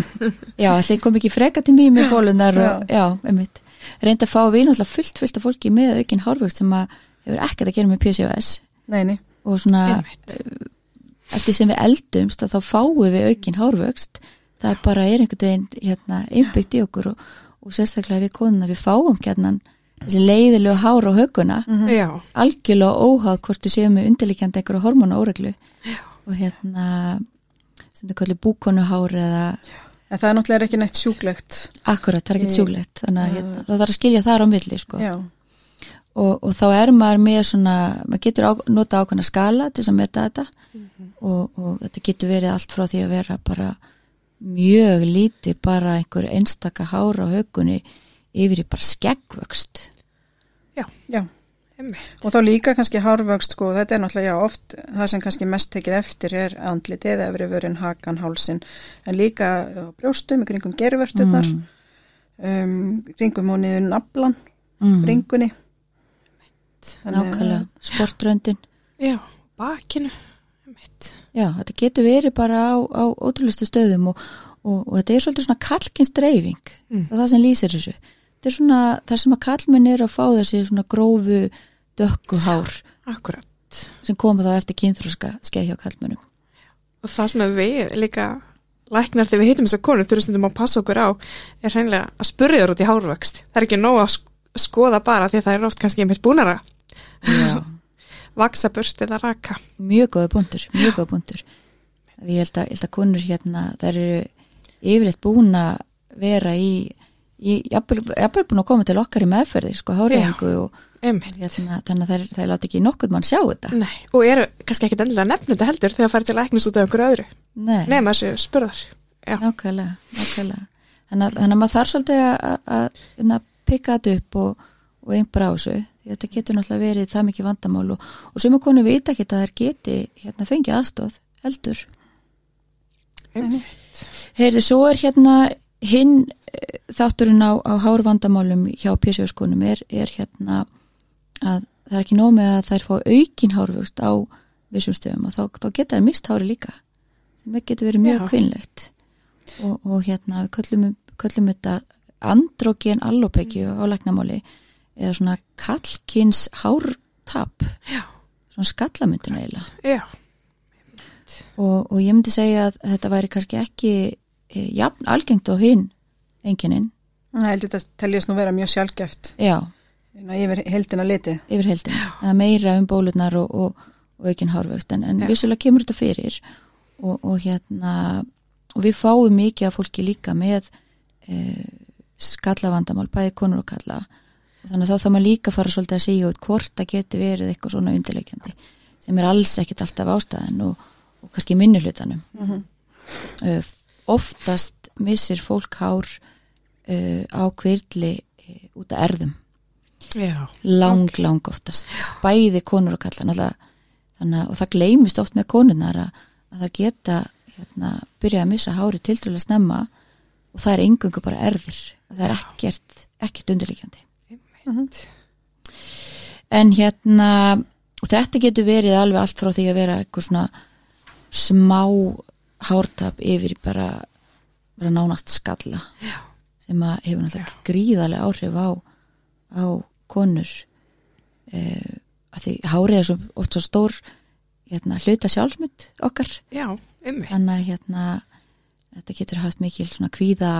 já, allir kom ekki freka til mér með bólunar og já, einmitt reynda að fá við náttúrulega fullt, fullt af fólki með aukin hárvöxt sem að hefur ekkert að gera með PCOS Nei, nei, og svona einmitt. Eftir sem við eldumst að þá fáum við aukin hárvöxt. Það er bara er einhvern veginn hérna, innbyggt í okkur og, og sérstaklega við konuna við fáum hérna þessi leiðilegu hár á höguna já, algjörlega óháð hvort við séum með undirlíkjandi einhverju hormónu óreglu og hérna sem þau kallir búkonuhár eða en það er náttúrulega ekki neitt sjúklegt. akkurat, það er Nei. sjúglegt þannig að hérna, það þarf að skilja þar á milli sko. Já, og, og þá er maður með svona maður getur á, nota ákveðna skala til að meta þetta og, og þetta getur verið allt frá því að vera bara mjög lítið bara einhver einstaka hár á högunni yfir í bara skeggvöxt já. einmitt. Og þá líka kannski hárvöxt, sko, þetta er náttúrulega já, oft það sem kannski mest tekið eftir er andlitið eða efri vörin, hakan, hálsin, en líka brjóstum, í kringum gerverturnar, mm. um, kringum og niður naflan, mm. bringunni. Að- nákvæmlega, sportröndin Já, bakinu, einmitt. Já, þetta getur verið bara á, á ótrúlustu stöðum og, og, og þetta er svolítið svona kallkins dreifing Mm. það það sem lýsir þessu þetta er svona það sem að kallmenn er að fá þessi svona grófu dökku hár Akkurat. sem koma þá eftir kynþróska skeið hjá kallmennum Og það sem við líka læknar þegar við hittum þessar konur þurfum að passa okkur á er hreinlega að spurja þér út í hárvöxt. Það er ekki nóg að sk- skoða bara því að það er oft kannski einmitt búnar að Já, vaksa burst eða raka. mjög góða punktur mjög góða Því ég held að, ég að konur hérna þær eru yfirleitt búin að vera í, jafnvel, jafnvel búin að koma til okkar í meðferðir sko háræðingu og hérna, þannig að þær, þær láti ekki nokkuð mann sjá þetta Nei, og eru kannski ekkit endilega nefnir þetta heldur þegar það færi til læknis út af einhverju öðru. Séu spurðar. Já. Nákvæmlega, nákvæmlega. Þannig að, þannig að maður þarf svolítið að, að, að, að pikka þetta upp og, og einbra á þessu. Þetta getur náttúrulega verið það mikið vandamál og, og sem að konu vita ekki að þær geti hérna fengið aðstóð heldur. Einmitt. Heyrðu, svo er hérna hinn eh, þátturinn á, á hárvandamálum hjá pjessjóskonum er, er hérna að það er ekki nóg með að þær fá aukin hárvöxt á vissum stöðum og þá, þá geta þær mist hári líka sem getur verið mjög kvinnlegt og, og hérna við köllum, köllum þetta androgen allopekju á læknamáli eða svona kallkins hártap. Já. svona skallamyndun eiginlega. Já. og, og ég myndi segja að þetta væri kannski ekki e, jafn algengt á hinn enginin, Það heldur þetta teljast nú vera mjög sjálfgeft. Já, yfir heldina litið. yfir heldin að meira um bólurnar og, og, og aukin hárvöxt. En, en vissulega kemur þetta fyrir. Og, og hérna og við fáum mikið af fólki líka með e, skallavandamál, bæði konur og kalla þannig að þá þá maður líka fara svolítið að segja út hvort það geti verið eitthvað svona undirleikjandi sem er alls ekkit alltaf ástæðan og, og kannski minni hlutanum Mhm. uh, oftast missir fólk hár uh, á kvirli uh, út af erðum Já. lang, lang oftast. Bæði konur og kalla náttúrulega, þannig og það gleymist oft með konurnar að, að það geta hérna, byrja að missa hári tiltrúlega snemma og það er engungu bara erfir það er ekkert, ekkert undirlíkjandi en hérna og þetta getur verið alveg allt frá því að vera eitthvað svona smá hártap yfir bara, bara nánast skalla. Já. sem að hefur náttúrulega gríðarlega áhrif á, á konur. Eh, að því hárið er svo, oft svo stór hérna, hluta sjálfsmynd okkar. Já, þannig að hérna, þetta getur haft mikil svona kvíða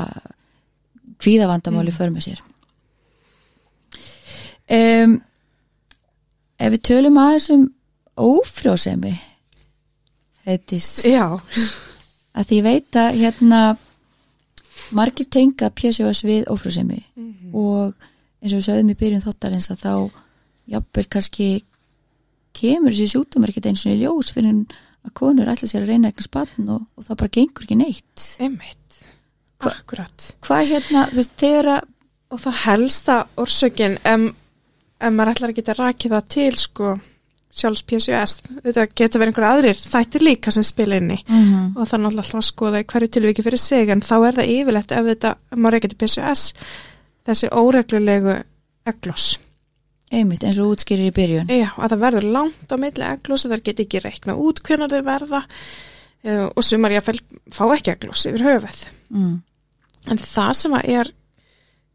kvíðavandamál í för með sér um, ef við tölum aðeins um ófrjósemi heitis Já. að því ég veit að hérna margir tenga PCOS við ófrjósemi og eins og við sögðum í byrjun þáttarins að þá jafnvel kannski kemur þessi sjúkdómar ekkert eins og í ljós fyrir að konur ætla sér að reyna eitthvað spann og, og það bara gengur ekki neitt. Hva- Akkurat. hvað hérna, þú veist, þegar að Og það helsta orsökin ef, ef maður ætlar að geta rakið það til sko sjálfs PCOS, þetta getur verið einhver aðrir þættir líka sem spila inni mm -hmm. og náttúrulega alltaf að skoða hverju tilviki fyrir sig en þá er það yfirlegt ef þetta maður til PCOS þessi óreglulegu eglós einmitt eins og útskýrir í byrjun Já, að það verður langt á milli eglós þar get ekki reikna út hvernig þau verða uh, og sumar ég að fá ekki eglós yfir höfuð mm. En það sem að er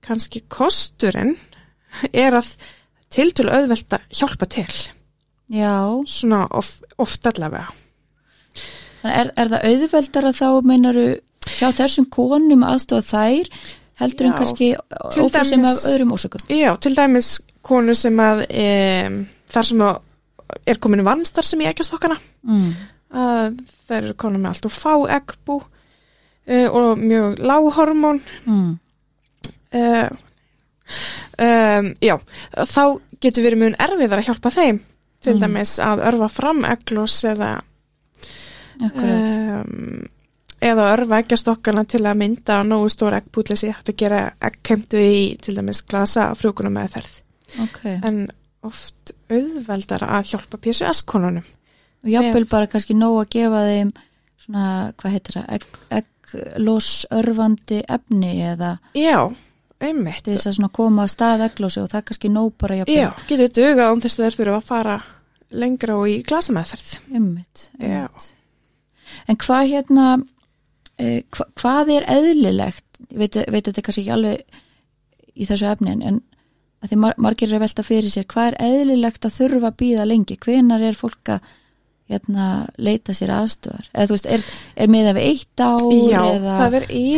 kannski kosturinn er að tiltölu auðvelt að hjálpa til. já, Svona of, oft allavega. Er, er það auðveldar að þá meinaru hjá þessum konum aðstofa þær heldur en Já, kannski til ófrjósemi dæmis- af öðrum ósökum Já, til dæmis konu sem að e, þar sem að er komin vannstar sem í ekkjastokkana. mm. að Það eru konum með allt og fá eggbú e, og mjög lághormón. Mm. E, um, já, þá getur verið mjög erfiðar að hjálpa þeim. Til Mm. dæmis að örfa fram eglós eða um, eða örfa eggjastokkana til að mynda nógu stór eggpútleysi hægt að gera eggkemdu í til dæmis glasa frjókunum með þerð ok en oft auðveldar að hjálpa PCS-konunum og jafnvel bara kannski nóg að gefa þeim svona, hvað heitir það egg, egglós efni eða Já, einmitt. Þess að svona koma að stað egglósi og það kannski nóg bara jafnvel. Já, getur dugað án þess að þeir þurfa að fara lengra og í glasameðferð. Einmitt, einmitt. En hvað hérna, uh, hva, hvað er eðlilegt, veit, þetta kannski ekki alveg í þessu efni en- að því mar margir er velta fyrir sér, hvað er eðlilegt að þurfa að býða lengi, hvenar er fólk að hérna, leita sér aðstofar, eða þú veist, er, er miða við eitt ár Já, eða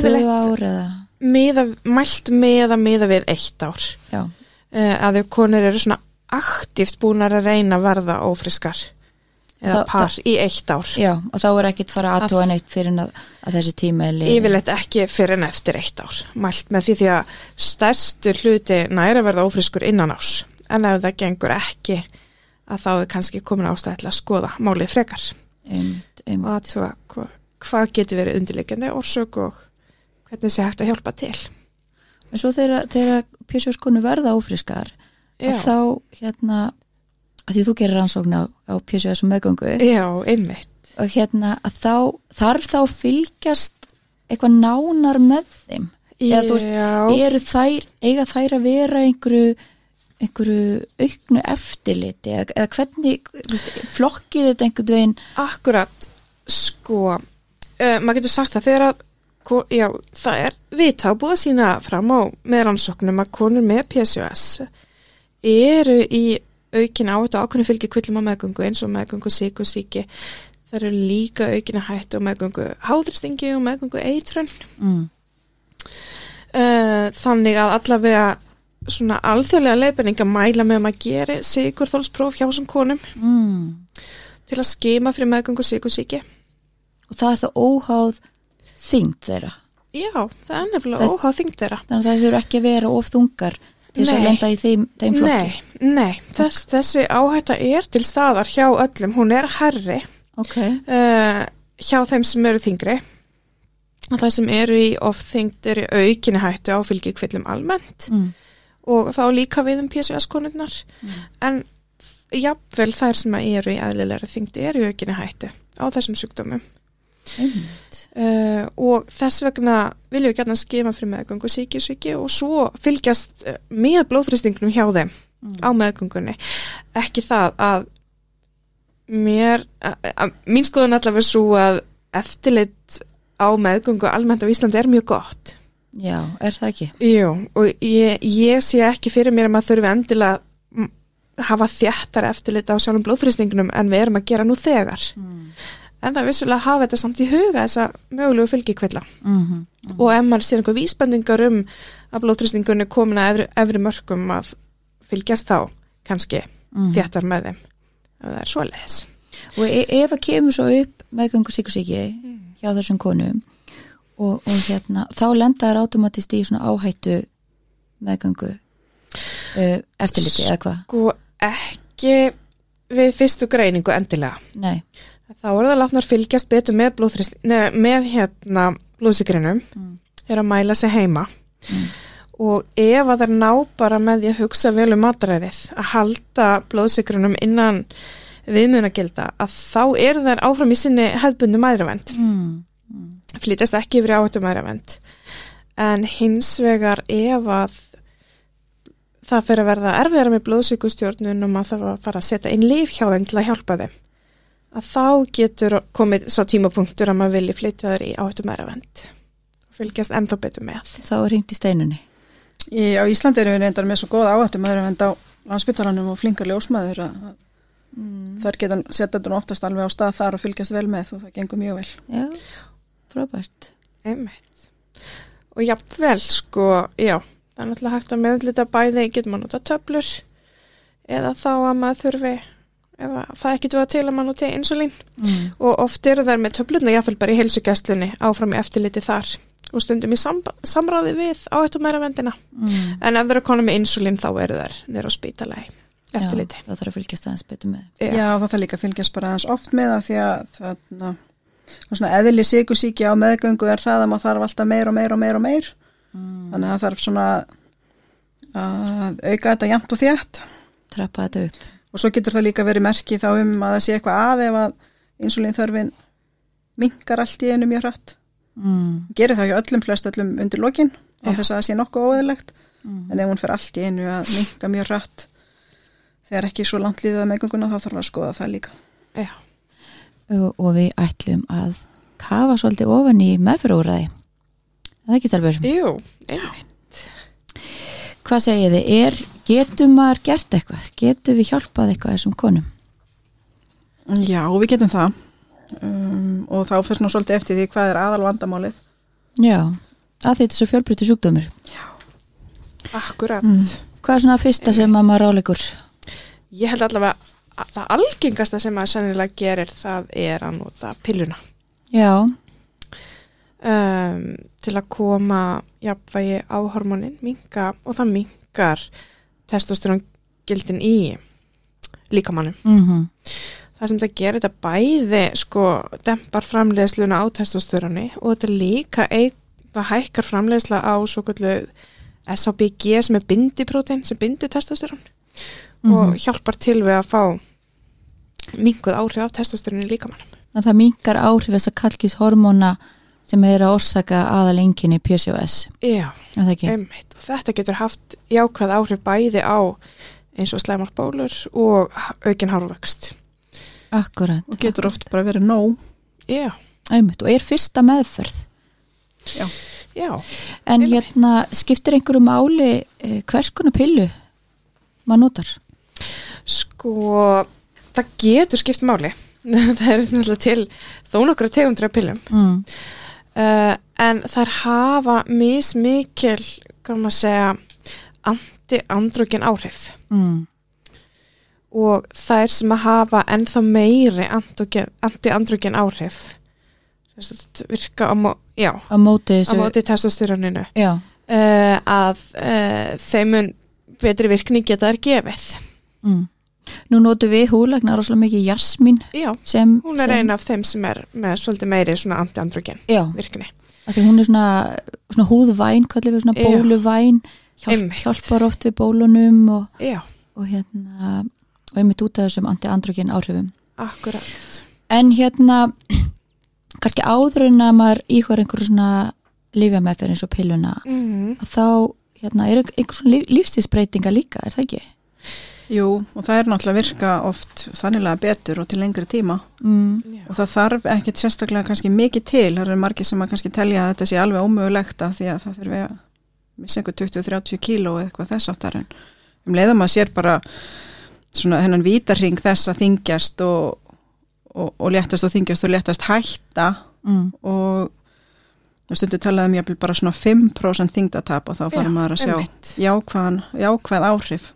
tvö ár eða, miða, mælt með að miða við eitt ár uh, að ef konur eru svona aktíft búnar að reyna að verða ófriskar eða Það- par í eitt ár já, og þá er ekkit fara Að- aðtóa neitt fyrir að, að þessi tíma er liðinn. Yfirleitt ekki fyrir en eftir eitt ár. Mælt með því því að stærstu hluti næri að verða ófriskur innan ás. En ef það gengur ekki, að þá er kannski komin ástæði til að skoða málið frekar. Einmitt, einmitt. Og að tjóða hva, hvað getur verið undirleikandi orsök og hvernig sé hægt að hjálpa til. En svo þegar, þegar PCOS-konu verða ófriskar, Já, þá hérna því þú gerir rannsókn á, á og meðgöngu Já einmitt. og hérna að þá þarf þá fylgjast eitthvað nánar með þeim? Eða þú veist, Já, eru þær eiga þær að vera einhverju einhverju auknu eftirliti? Eða, eða hvernig veist, flokkið þetta einhvern veginn? Akkurat, sko, uh, maður getur sagt að þegar að Já, það er vita og búið að sína fram á með rannsóknum að konur með PCOS eru í aukin á ákveðinu fylgi kvillum á meðgöngu eins og meðgöngu síkusíki það eru líka aukin að hættu á meðgöngu háðristingi og meðgöngu eitrun. Mm, uh, þannig að allavega svona alþjóðlega leiðbenning að mæla með að maður geri sigurþólspróf hjá þessum konum mm. til að skima fyrir meðgöngu síkusíki og það er það óháð þyngd þeirra. Já, það er nefnilega óháð þyngd þeirra. þannig að það þurfa ekki að vera of þungar til þess að lenda í þeim, þeim flokki. Nei, nei, þess, þessi áhætta er til staðar hjá öllum, hún er herri ok, uh, hjá þeim sem eru þingri og það sem eru í ofþyngd eru í aukinni hættu á fylgjikvillum almennt. Mm. og þá líka við um PCS-konurnar en jafnvel þær sem eru í eðlilegri þyngd eru í aukinni hættu á þessum sjúkdómum. Einmitt uh, og þess vegna viljum við gætna skema fyrir meðgöngu síkjusvíki og svo fylgjast uh, með blóðþrýstingnum hjá þeim á meðgöngunni ekki það að mér að, að, mín skoðun allavega svo að eftirlit á meðgöngu almennt á Íslandi er mjög gott já, er það ekki? Jú, og ég, ég sé ekki fyrir mér að maður þurfi endilega mm, hafa þjættar eftirlit á sjálfum blóðþrýstingnum en við erum að gera nú þegar Mm. En það er vissulega að hafa þetta samt í huga þessa mögulegu fylgjikvilla Mm -hmm. og ef maður sér einhver vísbendingar um að blóðþrýstingunni komin að efri, efri mörgum að fylgjast þá kannski Mhm. þjættar með þeim ef það er svoleiðis og e ef að kemur svo upp meðgöngu síkusíki hjá þessum konum og, og hérna, þá lenda þær automatist í svona áhættu meðgöngu uh, eftirliti eða hvað? Sko ekki við fyrstu greiningu endilega Nei, þá er það látnar fylgjast betur með neð, með hérna blóðsikrinum Mm. er að mæla sig heima Mm. og ef að það er ná bara með því að hugsa vel um matræðið að halda blóðsikrinum innan viðmunagilda að þá eru þær áfram í sinni hefðbundi mæðravend mm. flytjast ekki yfir áhættu mæðravend en hins vegar ef að það fyrir að verða erfiðara með blóðsíkustjórnun og maður þarf að fara að setja inn líf hjá þeim til að hjálpa þeim að þá getur komið svo tímapunktur að maður vilji flytja þær í áhættu mæðravend og fylgjast ennþá betur með þá er hringt í steinunni Í, á Íslandi erum við reyndar með svo góða áhættum að á landsbytalanum og flinkar ljósmaður að mm. þar geta setja þetta nú oftast alveg á stað þar og fylgjast vel með og það gengur mjög vel. Já, frábært einmitt og jafnvel sko, já það er náttúrulega hægt að meðlita bæði getur maður nota töflur eða þá að maður þurfi ef að það ekki duða til að maður noti insulín mm. og oft eru þær með töflurna jáfnvel bara í heilsugjastlunni áfram í eftirliti þar og stundum í sam samráði við áhættu meira vendina Mm. en ef það eru konum með insulín þá eru þær nýra á spítalagi eftirliti Já, það þarf að fylgjast aðeins betur með Já. Já, það þarf líka að fylgjast bara aðeins oft með það því að þarna, og svona eðli síkusíki á meðgöngu er það að maður þarf alltaf meir og meir og meir og meir. mm. Þannig að það þarf svona að auka þetta jæmt og þétt Trappa þetta upp og svo getur það líka verið merki þá um að það sé eitthvað að ef að insulín þörfin minkar allt í einu mjög hratt. mm. Gerir það hjá öllum flest öllum undir lokin á Já. þess að það sé nokkuð óeðlegt Mm. en ef hún fer allt í einu að minka mjög hratt þegar ekki svo langt líðað meðgönguna þá þarf að skoða það líka. Já. og, og við ætlum að kafa svolítið ofan í meðfyrirúræði Það ekki stærfur Jú, einmitt Hvað segið þið? Er, getum maður gert eitthvað? Getum við hjálpað eitthvað þessum konum? Já, við getum það um, og þá fyrir nú svolítið eftir því hvað er aðal vandamálið. Já, að þetta er svo fjölbryttu sjúkdómur Akkurat Hvað er svona fyrsta sem að maður ráleikur? Ég held allavega að það algengasta sem maður sennilega gerir það er að nota pilluna Já, um, til að koma jafnvægi á hormónin minka og það minkar testosterongildin í líkamannum. mm Það sem það gerir þetta bæði sko dempar framleiðsluna á testosteroni og þetta líka eig, það hækkar framleiðsla á svo kallu SABG sem er bindiprótein sem bindur testosteron og hjálpar til við að fá minkuð áhrif af testosteroni í líkamannum. að það minkar áhrif þess að kalkis hormóna sem er að orsaka aðalenginni PCOS Já. Er það ekki? Einmitt. Og þetta getur haft jákvæð áhrif bæði á eins og slæmarbólur og aukin hárvöxt. Akkurat og getur oft bara verið nóg. Já, Einmitt. Og er fyrsta meðferð Já, já. En Einmitt. hérna, skiptir einhverju máli eh, hvers konar pillu maður notar? Sko, það getur skipt máli. það er náttúrulega til þó nokkra tegundra pillum. Mm. Uh, en þær hafa mismikil, hvað maður segja, anti-andrógin áhrif. Mm. Og þær sem að hafa ennþá meiri anti-andrógin áhrif virka á, já, á móti móti testosteroninu já, uh, að uh, þeim mun betri virkni geta þær gefið mm. Nú notum við húlæknar rosalega mikið jasmín já, sem, hún er sem eina af þeim sem er með svolítið meiri svona anti-androgen virkni því hún er svona, svona húðvæn, kallið við svona Já. bóluvæn hjálp, hjálpar oft við bólunum og, og hérna og einmitt út af þessum anti-androgen áhrifum akkurat en hérna kannski áður en að maður íhver einhverju svona lífjameðferð eins og pilluna mm. og þá hérna er einhver svona líf, lífstíðsbreytinga líka, er það ekki? Jú, og það er náttúrulega að virka oft þannilega betur og til lengri tíma. Mm, og það þarf ekkit sérstaklega kannski mikið til, það eru margir sem að kannski telja að þetta sé alveg ómögulegt að því að það þurfi að missa einhver 20-30 kíló eða eitthvað þess áttar en um leiðum að sér bara svona hennan vítarring þess að þingjast og, og, og léttast og þingjast og léttast hætta mm, og stundu talaðum ég bara svona 5% þingdatap og þá farum maður að sjá jákvæð áhrif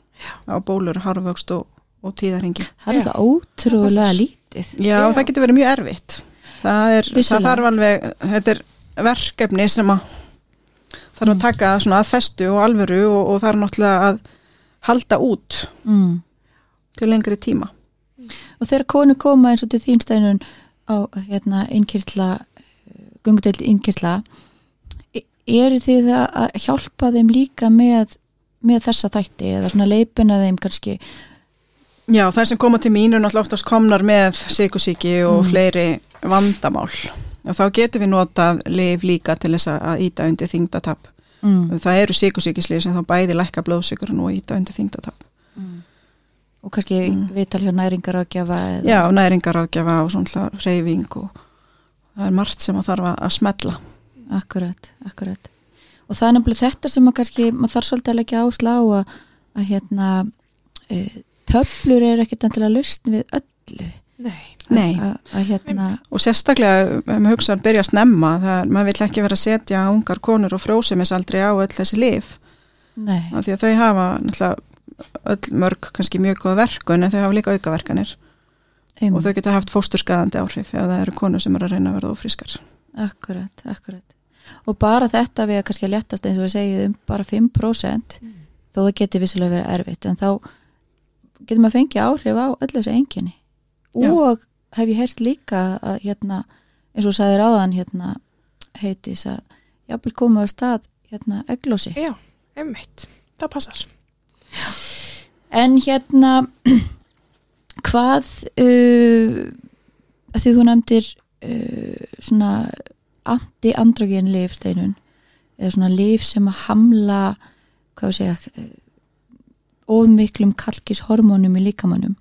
á bólur, harfvöxt og, og tíðarhingi. það er það ótrúlega lítið Já, Já. það getur verið mjög erfitt. Það er, það þarf alveg, þetta er verkefni sem að þarf að Mm. taka svona að festu og alvöru og, og er náttúrulega að halda út mm. til lengri tíma. og þegar konu koma eins og til þín steinun á hérna innkirtla gungudelt innkirtla eru þið að hjálpa þeim líka með, með þessa þætti eða svona leipina þeim kannski Já, þær sem koma til mín er náttúrulega oftast komnar með sykusíki og Mm. fleiri vandamál og þá getum við notað lif líka til þess að íta undir þingdatap. mm. Það eru sykusíkislið sem þá bæði lækka blóðsykurinn og íta undir þingdatap. Mm. og kannski Mm. viðtal hjá næringar að gefa eða, Já, næringaráðgjafa og svona reyfing og það er margt sem að þarf að- að smetla. akkurat, akkurat og það er nefnilega þetta sem að kannski maður þarf svolítið að leggja áslá að, að hérna e, töflur er ekkit endilega lausn við öllu. Nei, Nei, að, að hérna og sérstaklega ef maður hugsa að byrja að snemma, það maður vill ekki vera að setja ungar konur og frósemisaldri á öll þessi lif, nei, af því að þau hafa öll mörg kannski mjög góða verkun en þau hafa líka aukaverkanir. Um, og þau geta haft fósturskaðandi áhrif ef það eru konur sem eru að reyna að verða ofrískar. akkurat, akkurat og bara þetta við að kannski léttast eins og við segið um bara 5% þó það geti vissilega verið erfitt. En þá getur maður fengið áhrif á öll þessi enginni Já. og hef ég heyrt líka að hérna, eins og sagðir áðan hérna, heitis að jafnvel koma á stað hérna eglósi já, einmitt. Það passar. En hérna hvað uh, að því þú nefndir uh, svona anti-androgen lifsteinun eða svona lif sem að hamla hvað við segja uh, ofmiklum kalkishormónum í líkamannum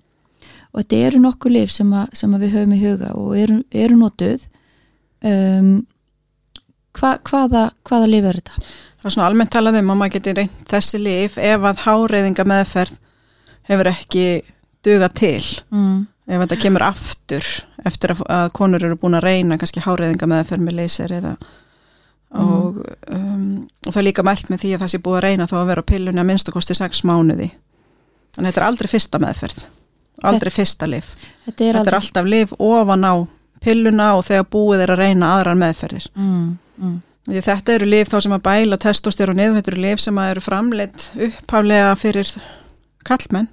og þetta eru nokkuð lif sem, að, sem að við höfum í huga og eru, eru notuð um, hva, hvaða, hvaða lif er þetta? Það er svona almennt talað um að maður geti reynt þessi lif ef að háreiðinga meðferð hefur ekki duga til. Mm. Ef þetta kemur aftur eftir að, að konur eru búin að reyna kannski háreiðinga meðferð með leysir eða og, um, og það er líka mælt með því að það sé búið að reyna þá að vera á pillunni að minnstakosti sex mánuði. Þannig þetta er aldrei fyrsta meðferð. Aldrei fyrsta lif. Þetta er, Þetta er aldrei- alltaf lif ofan á pilluna og þegar búið er að reyna aðrar meðferðir. mm, mm. Þetta eru lif þá sem að bæla testosteronið, þetta eru lif sem að eru framleitt upphaflega fyrir kallmenn,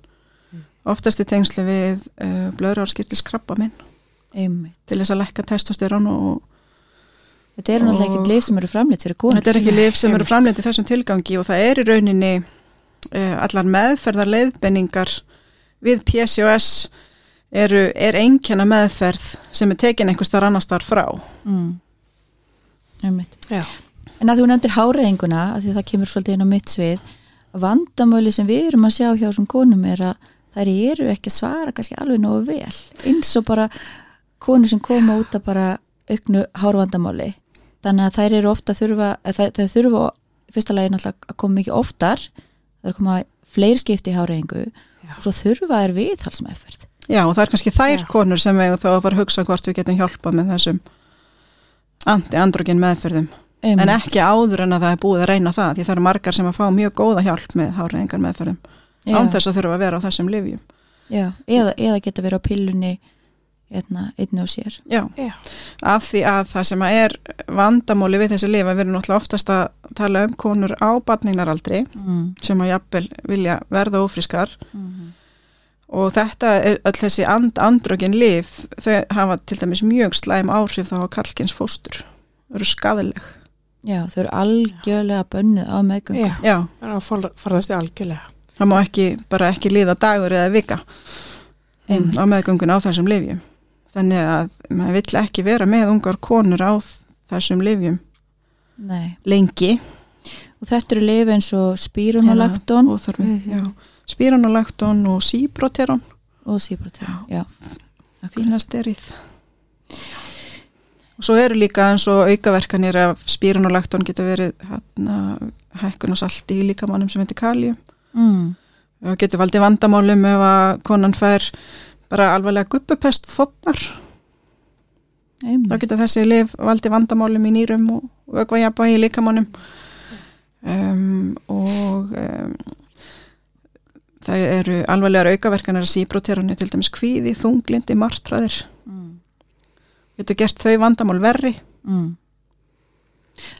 oftast í tengslu við uh, blöðrárskirtis krabba minn einmitt til þess að lekka testosteron og Þetta eru náttúrulega ekki lif sem eru framleitt fyrir konur. þetta er ekki lif sem eru framleitt í þessum tilgangi og það er í rauninni uh, allar meðferðar leiðbenningar við PCOS eru, er einkenna meðferð sem er tekin einhvers þar annars þar frá. Mm. En að þú nefndir háreinguna, að því það kemur svolítið inn á mitt svið, vandamöli sem við erum að sjá hjá þessum konum er að þær eru ekki að svara kannski alveg nógu vel. Eins og bara konur sem koma út að bara auknu hárvandamáli. Þannig að þær eru ofta að þurfa, þær, þær þurfa í fyrsta lagi náttúrulega að koma mikið oftar, það er að koma fleiri skipti í háreingu Já. og svo þurfa þær viðhalsmeðferð. Já, og það er kannski þær Já. konur sem við þá að fara að hugsa hvort við getum hjálpað með þessum anti-androgen meðferðum. En Einmitt. ekki áður en að það er búið að reyna það, því það eru margar sem að fá mjög góða hjálp með hárreiðingar meðferðum, Já. án þess að þurfa að vera á þessum livjum. Já, eða, eða geta verið á pillunni einni og sér Já, Já. af því að það sem að er vandamóli við þessi lifa, við erum náttúrulega oftast að tala um konur á batningaraldri mm. sem að jafnvel vilja verða ófrískar Mm. og þetta er öll þessi and, andrögin lif, þau hafa til dæmis mjög slæm áhrif þá á kalkins fóstur, þau eru skadaleg Já, þau eru algjörlega bönnuð á meðgöngu Já, það er að forðast þið algjörlega. það má ekki, bara ekki liða dagur eða vika Einmitt. á meðgöngun á þessum lifjum þannig að maður vill ekki vera með ungar konur á þessum lifjum Nei. lengi. Og þetta eru lifi eins og spírunolakton og þarf Mhm. spíranolakton og og já, fínasterið og svo eru líka eins og aukaverkanir af spíranolakton getur verið hækkun og salti í líkamannum sem heitir kaljum mm. og getur valdið vandamálum ef að konan fær bara alvarlega guppupest þotnar þá getur þessi lif valdið vandamálum í nýrum og vögvajaba í líkamannum um, og um, það eru alvarlegar aukaverkanir að síbroterunni til dæmis kvíði, þunglindi, martraðir mm. getur gert þau vandamál verri. Mm.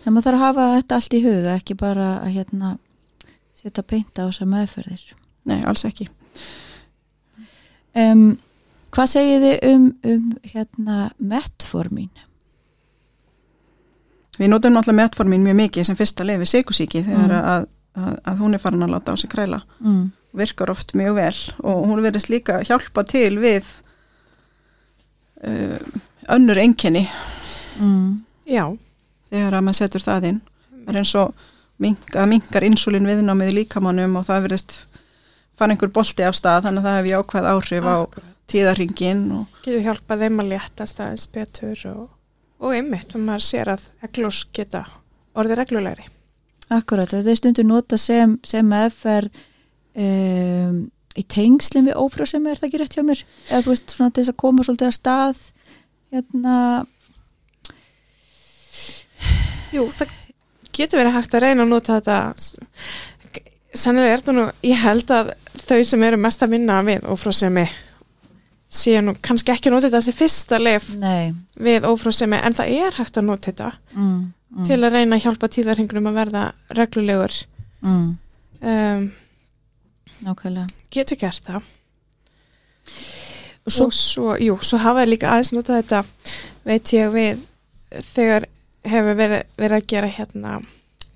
en maður þarf að hafa þetta allt í huga ekki bara að hérna setja beinta á þessar meðferðir. Nei, alls ekki um, hvað segið þið um, um hérna metformín við notum náttúrulega metformin mjög mikið sem fyrsta lefi sykusíki þegar Mm. að, að, að hún er farin að láta á sig kræla mm. virkar oft mjög vel og hún verðist líka hjálpa til við uh, önnur enkenni Mm. Já, þegar að maður setur það inn það er eins og mink, að minkar insulin viðnámið í líkamannum og það verðist fann einhver bolti af stað þannig að það hefur jákvæð áhrif á tíðarringin og Getur hjálpað þeim að léttast aðeins betur og, og einmitt, þegar maður sér að eglós geta orðið reglulegri. Akkurat, þetta er stundur nota sem, sem meðferð um, í tengslinn við ófrjósemi er það ekki rétt hjá mér eða þú veist svona til þess að koma svolítið að stað hérna Jú, það getur verið hægt að reyna að nota þetta sannilega er þetta nú, ég held að þau sem eru mest að vinna við ófrósemi séu nú kannski ekki að nota þetta sem fyrsta lef nei. við ófrósemi en það er hægt að nota þetta mm, mm, til að reyna að hjálpa tíðarhingunum að verða reglulegur. Mm, um, nákvæmlega. getur gert það. Og svo, og svo, jú, svo hafa ég líka aðeins notað þetta veit ég við þegar hefur verið, verið að gera hérna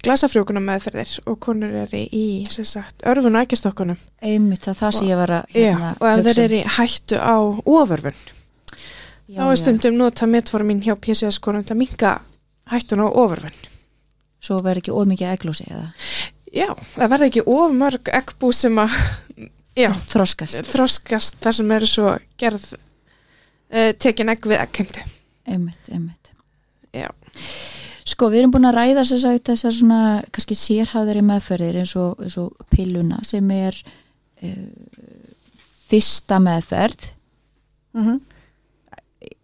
glasafrjókunum meðferðir og konur eru í sagt, örfun og ægjastokkunum einmitt það það sem ég var að hérna, og ef þeir um. eru í hættu á oförfun Já, þá er já. stundum nota metformin hjá PCS konum til að minka hættun á oförfun svo verður ekki ómikið eglósi eða já, það verða ekki of mörg eggbú sem að já, þroskast þroskast þar sem eru svo gerð uh, tekin egg við eggheimtu einmitt, einmitt Já. Sko við erum búin að ræða sér sagt þessar svona kannski sérhæðari meðferðir eins og, eins og pilluna sem er uh, fyrsta meðferð. Mm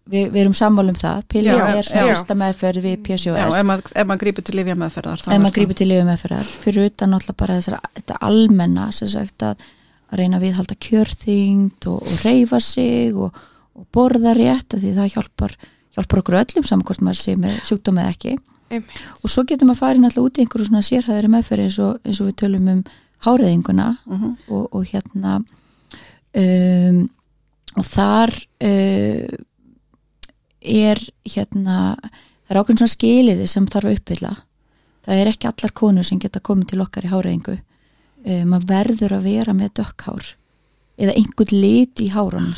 Vi, við erum sammála um það. Pilluna Já, er svona já. fyrsta meðferð við Já, PCOS ef maður, ef maður grípur til lifja meðferðar ef maður grípur til lifi meðferðar fyrir utan náttúrulega bara þessar, þetta almenna sem sagt að, að reyna að viðhalda kjörþyngd og, og reyfa sig og, og borða rétt því það hjálpar, hjálpar okkur öllum saman hvort maður sé með sjúkdómi eða ekki Einmitt. og svo getur maður farið náttúrulega út í einhverju svona sérhæðari meðferði eins og, eins og við tölum um háreðinguna mm og, og hérna um, og þar uh, er hérna það er ákveðin svona skiliði sem þarf að uppfylla. Það er ekki allar konur sem geta komið til okkar í háreðingu uh, maður verður að vera með dökkhár eða einhvern lit í hárunum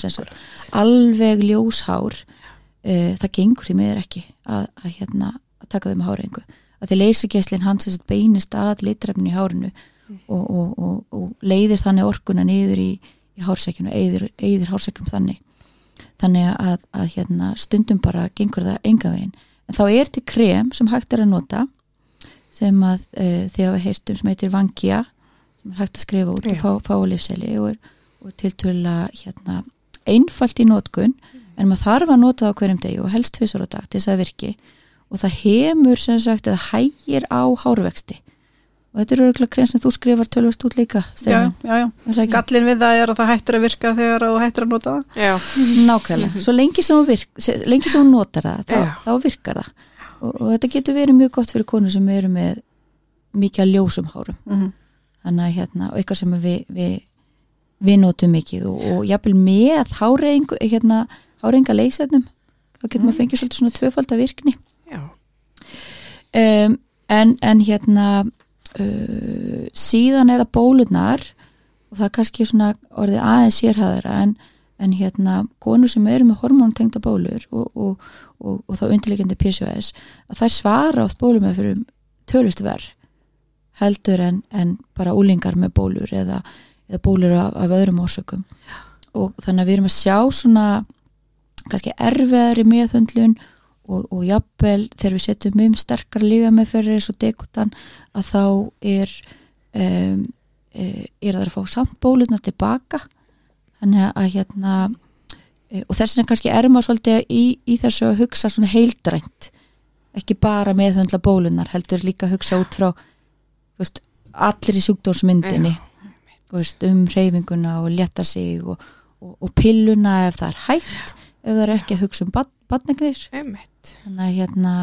alveg ljóshár uh, það gengur því miður ekki að, að, hérna, að taka þau með háreðingu að því leysigeslinn hans sagt beinist að litrefni í hárinu og, og, og, og leiðir þannig orkuna niður í, í hársekjunu, eigðir, eigðir hársekjum þannig. Þannig að, að hérna, stundum bara gengur það enga veginn. En þá er til krem sem hægt er að nota sem að uh, þið hafa heyrt um sem heitir Vangia sem er hægt að skrifa út Já. og fá, fá á lífseli og er, og er tiltöla hérna, einfalt í notkun. En maður þarf að nota það á hverjum degi og helst tvisar á dag til þess að virki og það hemur sem sagt eða hægir á hárvexti. Og þetta eru örgulega grein sem þú skrifar tölvist út líka já, já, já. Gallin við það er að það hættir að virka þegar þú hættir að nota það. Já, Nákvæmlega, svo lengi sem hún, virk, lengi sem hún notar það, þá, þá virkar það. Og, og þetta getur verið mjög gott fyrir konur sem eru með mikið að ljósum hárum. Mm -hmm. þannig að hérna, og eitthvað sem við, við, við notum mikið og, og jafnvel með háreðingu hérna, háreðinga leysefnum þá getur maður fengið svolítið svona tvöfalda virkni. já, um, en, en hérna uh, síðan er það bólunar og það er kannski svona orðið aðeins sérhæðara en, en hérna konur sem eru með hormóntengda bólur og, og, og, og þá undirleikandi PCOS að þær svara átt bólum með fyrir tölvist verð heldur en, en bara úlingar með bólur eða, eða bólur af, af öðrum orsökum. Og þannig að við erum að sjá svona kannski erfiðari meðhundlun og, og jafnvel þegar við setjum um sterkar lífa með fyrir eins og dekutan að þá er um, e, er það að fá samt bólutna tilbaka. Þannig að hérna e, og þess vegna kannski er maður svolítið í, í þessu að hugsa svona heildrænt. Ekki bara meðhundla bólunar heldur líka að hugsa út frá veist, allir í sjúkdómsmyndinni veist, um reyfinguna og létta sig og, og, og pilluna ef það er hægt ef það er ekki að hugsa um badnegnir. Þannig að hérna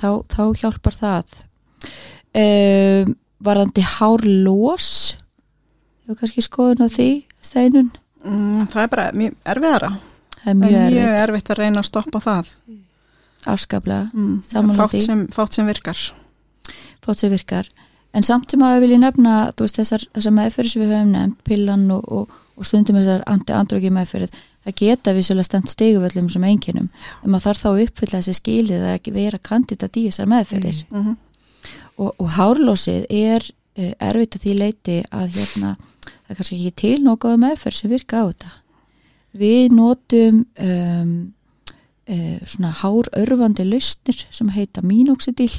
þá, þá hjálpar það um, varðandi hárlós hefur kannski skoðun á því steinun, mm, það er bara mjög erfiðara. það er Það mjög er mjög erfitt að reyna að stoppa það. afskaplega, Mm. Fátt sem, fátt sem virkar. fótt sem virkar en samt sem að við viljum nefna þú veist, þessar, þessar meðferði sem við höfum nefnt pillan og, og, og stundum þessar anti-andróki meðferðið, það geta vissulega stemt stiguvöllum sem einkinum en maður þarf þá uppfylla þessi skilið að vera kandidat í þessar meðferðir. Mm -hmm. og, og hárlósið er uh, erfitt að því leiti að hérna, það er kannski ekki til nokkuð meðferð sem virka á þetta. Við notum um, uh, svona hárörfandi lausnir sem heita minoxidil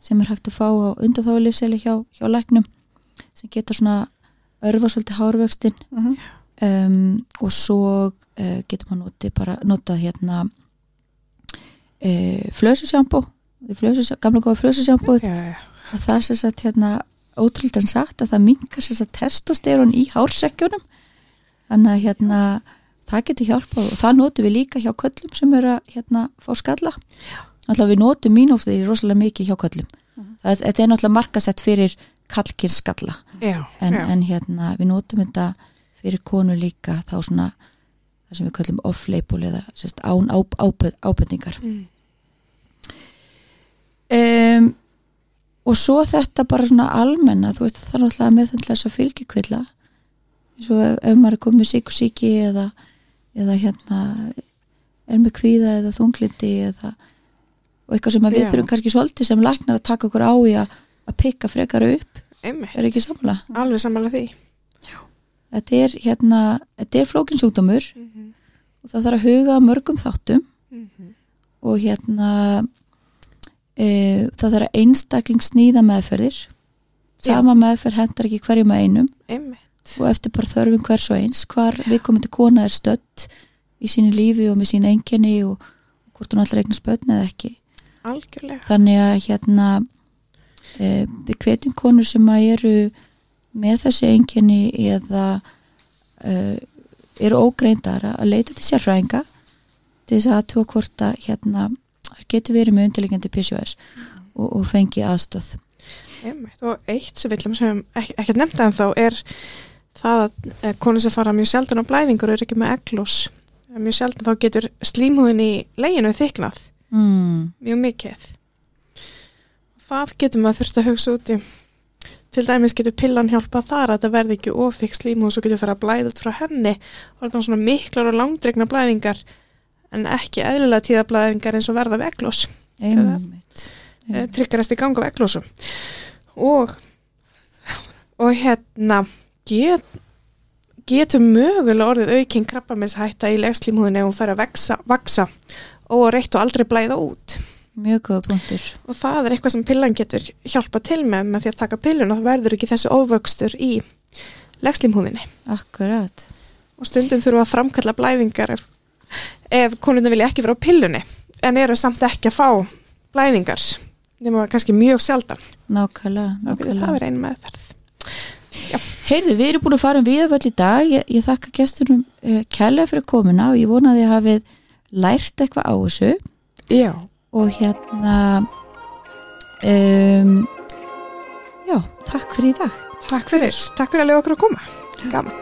sem er hægt að fá á undanþáðulifseli hjá, hjá læknum sem geta svona örfa svolítið hárvextin Mm um, og svo uh, getur maður notið bara notað hérna uh, flösusjambó flösus, gamla góða flösusjambóð Já, já, að það sem sagt hérna ótrúldan sagt að það minkar sem sagt testosterón í hársekkjunum þannig að hérna það getur hjálpað og það notum við líka hjá köllum sem eru að hérna fá skalla. Alltaf við notum mínófstir rosalega mikið hjá köllum. Það er, þetta er náttúrulega markasett fyrir kallkins skalla. Já, en, já. en hérna við notum þetta fyrir konu líka þá svona það sem við köllum off-label eða sérst, án ábendingar Mm. um, og svo þetta bara svona almenna þú veist það alltaf að meðhundla þess að fylgjikvilla eins og ef, ef maður er komið sík og síki eða, eða hérna er með kvíða eða þunglindi eða og eitthvað sem við Já. þurfum kannski svolítið sem læknar að taka okkur á í að, pikka frekar upp, einmitt. er ekki samla Alveg sammála því. Þetta er hérna, þetta er flókinsjúkdómur Mm -hmm. og það þarf að huga mörgum þáttum. Og hérna e, það þarf að einstakling snýða meðferðir. Sama meðferð hendar ekki hverjum að einum. Einmitt. og eftir bara þörfum hvers og eins hvar viðkomandi kona er stött í sínu lífi og með sínu enginni og hvort hún allra eignast börn eða ekki. Algjörlega. þannig að hérna e, við hvetjum konur sem að eru með þessi enginni eða e, eru ógreindar að leita til sérfræðinga til þess að tóa hvort að hérna getur verið með undirlegjandi PCOS og, og fengi aðstöð Einmitt. Og eitt sem við sem ekki, ekki nefnda en þá er það að eh, konur sem fara mjög sjaldan á blæðingur og er ekki með eglós. Mjög sjaldan þá getur slímhúðin í leginu þyknað. mm. mjög mikið það getur maður þurft að hugsa út í til dæmis getur pillan hjálpað þar að það verði ekki ofik slímu og svo getur fyrir að blæða frá henni. Og það er svona miklar og langdregna blæðingar en ekki eðlilega tíðablæðingar eins og verða veglós tryggarast í ganga veglósum og og hérna get, getur mögulega orðið aukinn krabbamishætta í legslímhúðinni ef hún fær að vaksa og reitt og aldrei blæða út mjög góða punktur. Og það er eitthvað sem pillan getur hjálpa til með með því að taka pillun og það verður ekki þessi óvöxtur í legslímhúðinni. Akkurát og stundum þurfum að framkalla blæðingar ef, ef konuna vilja ekki vera á pillunni en eru samt ekki að fá blæðingar nema kannski mjög sjaldan. Nákvæmlega, nákvæmlega. Það er einu meðferð. Heyrðu, við erum búin að fara um viðvöld í dag. Ég, ég þakka gestunum eh, uh, kella fyrir komuna og ég vonaði að hafið lært eitthvað á þessu. Já og hérna um, já, takk fyrir í dag. Takk fyrir, takk fyrir að leiða okkur að koma. Gaman.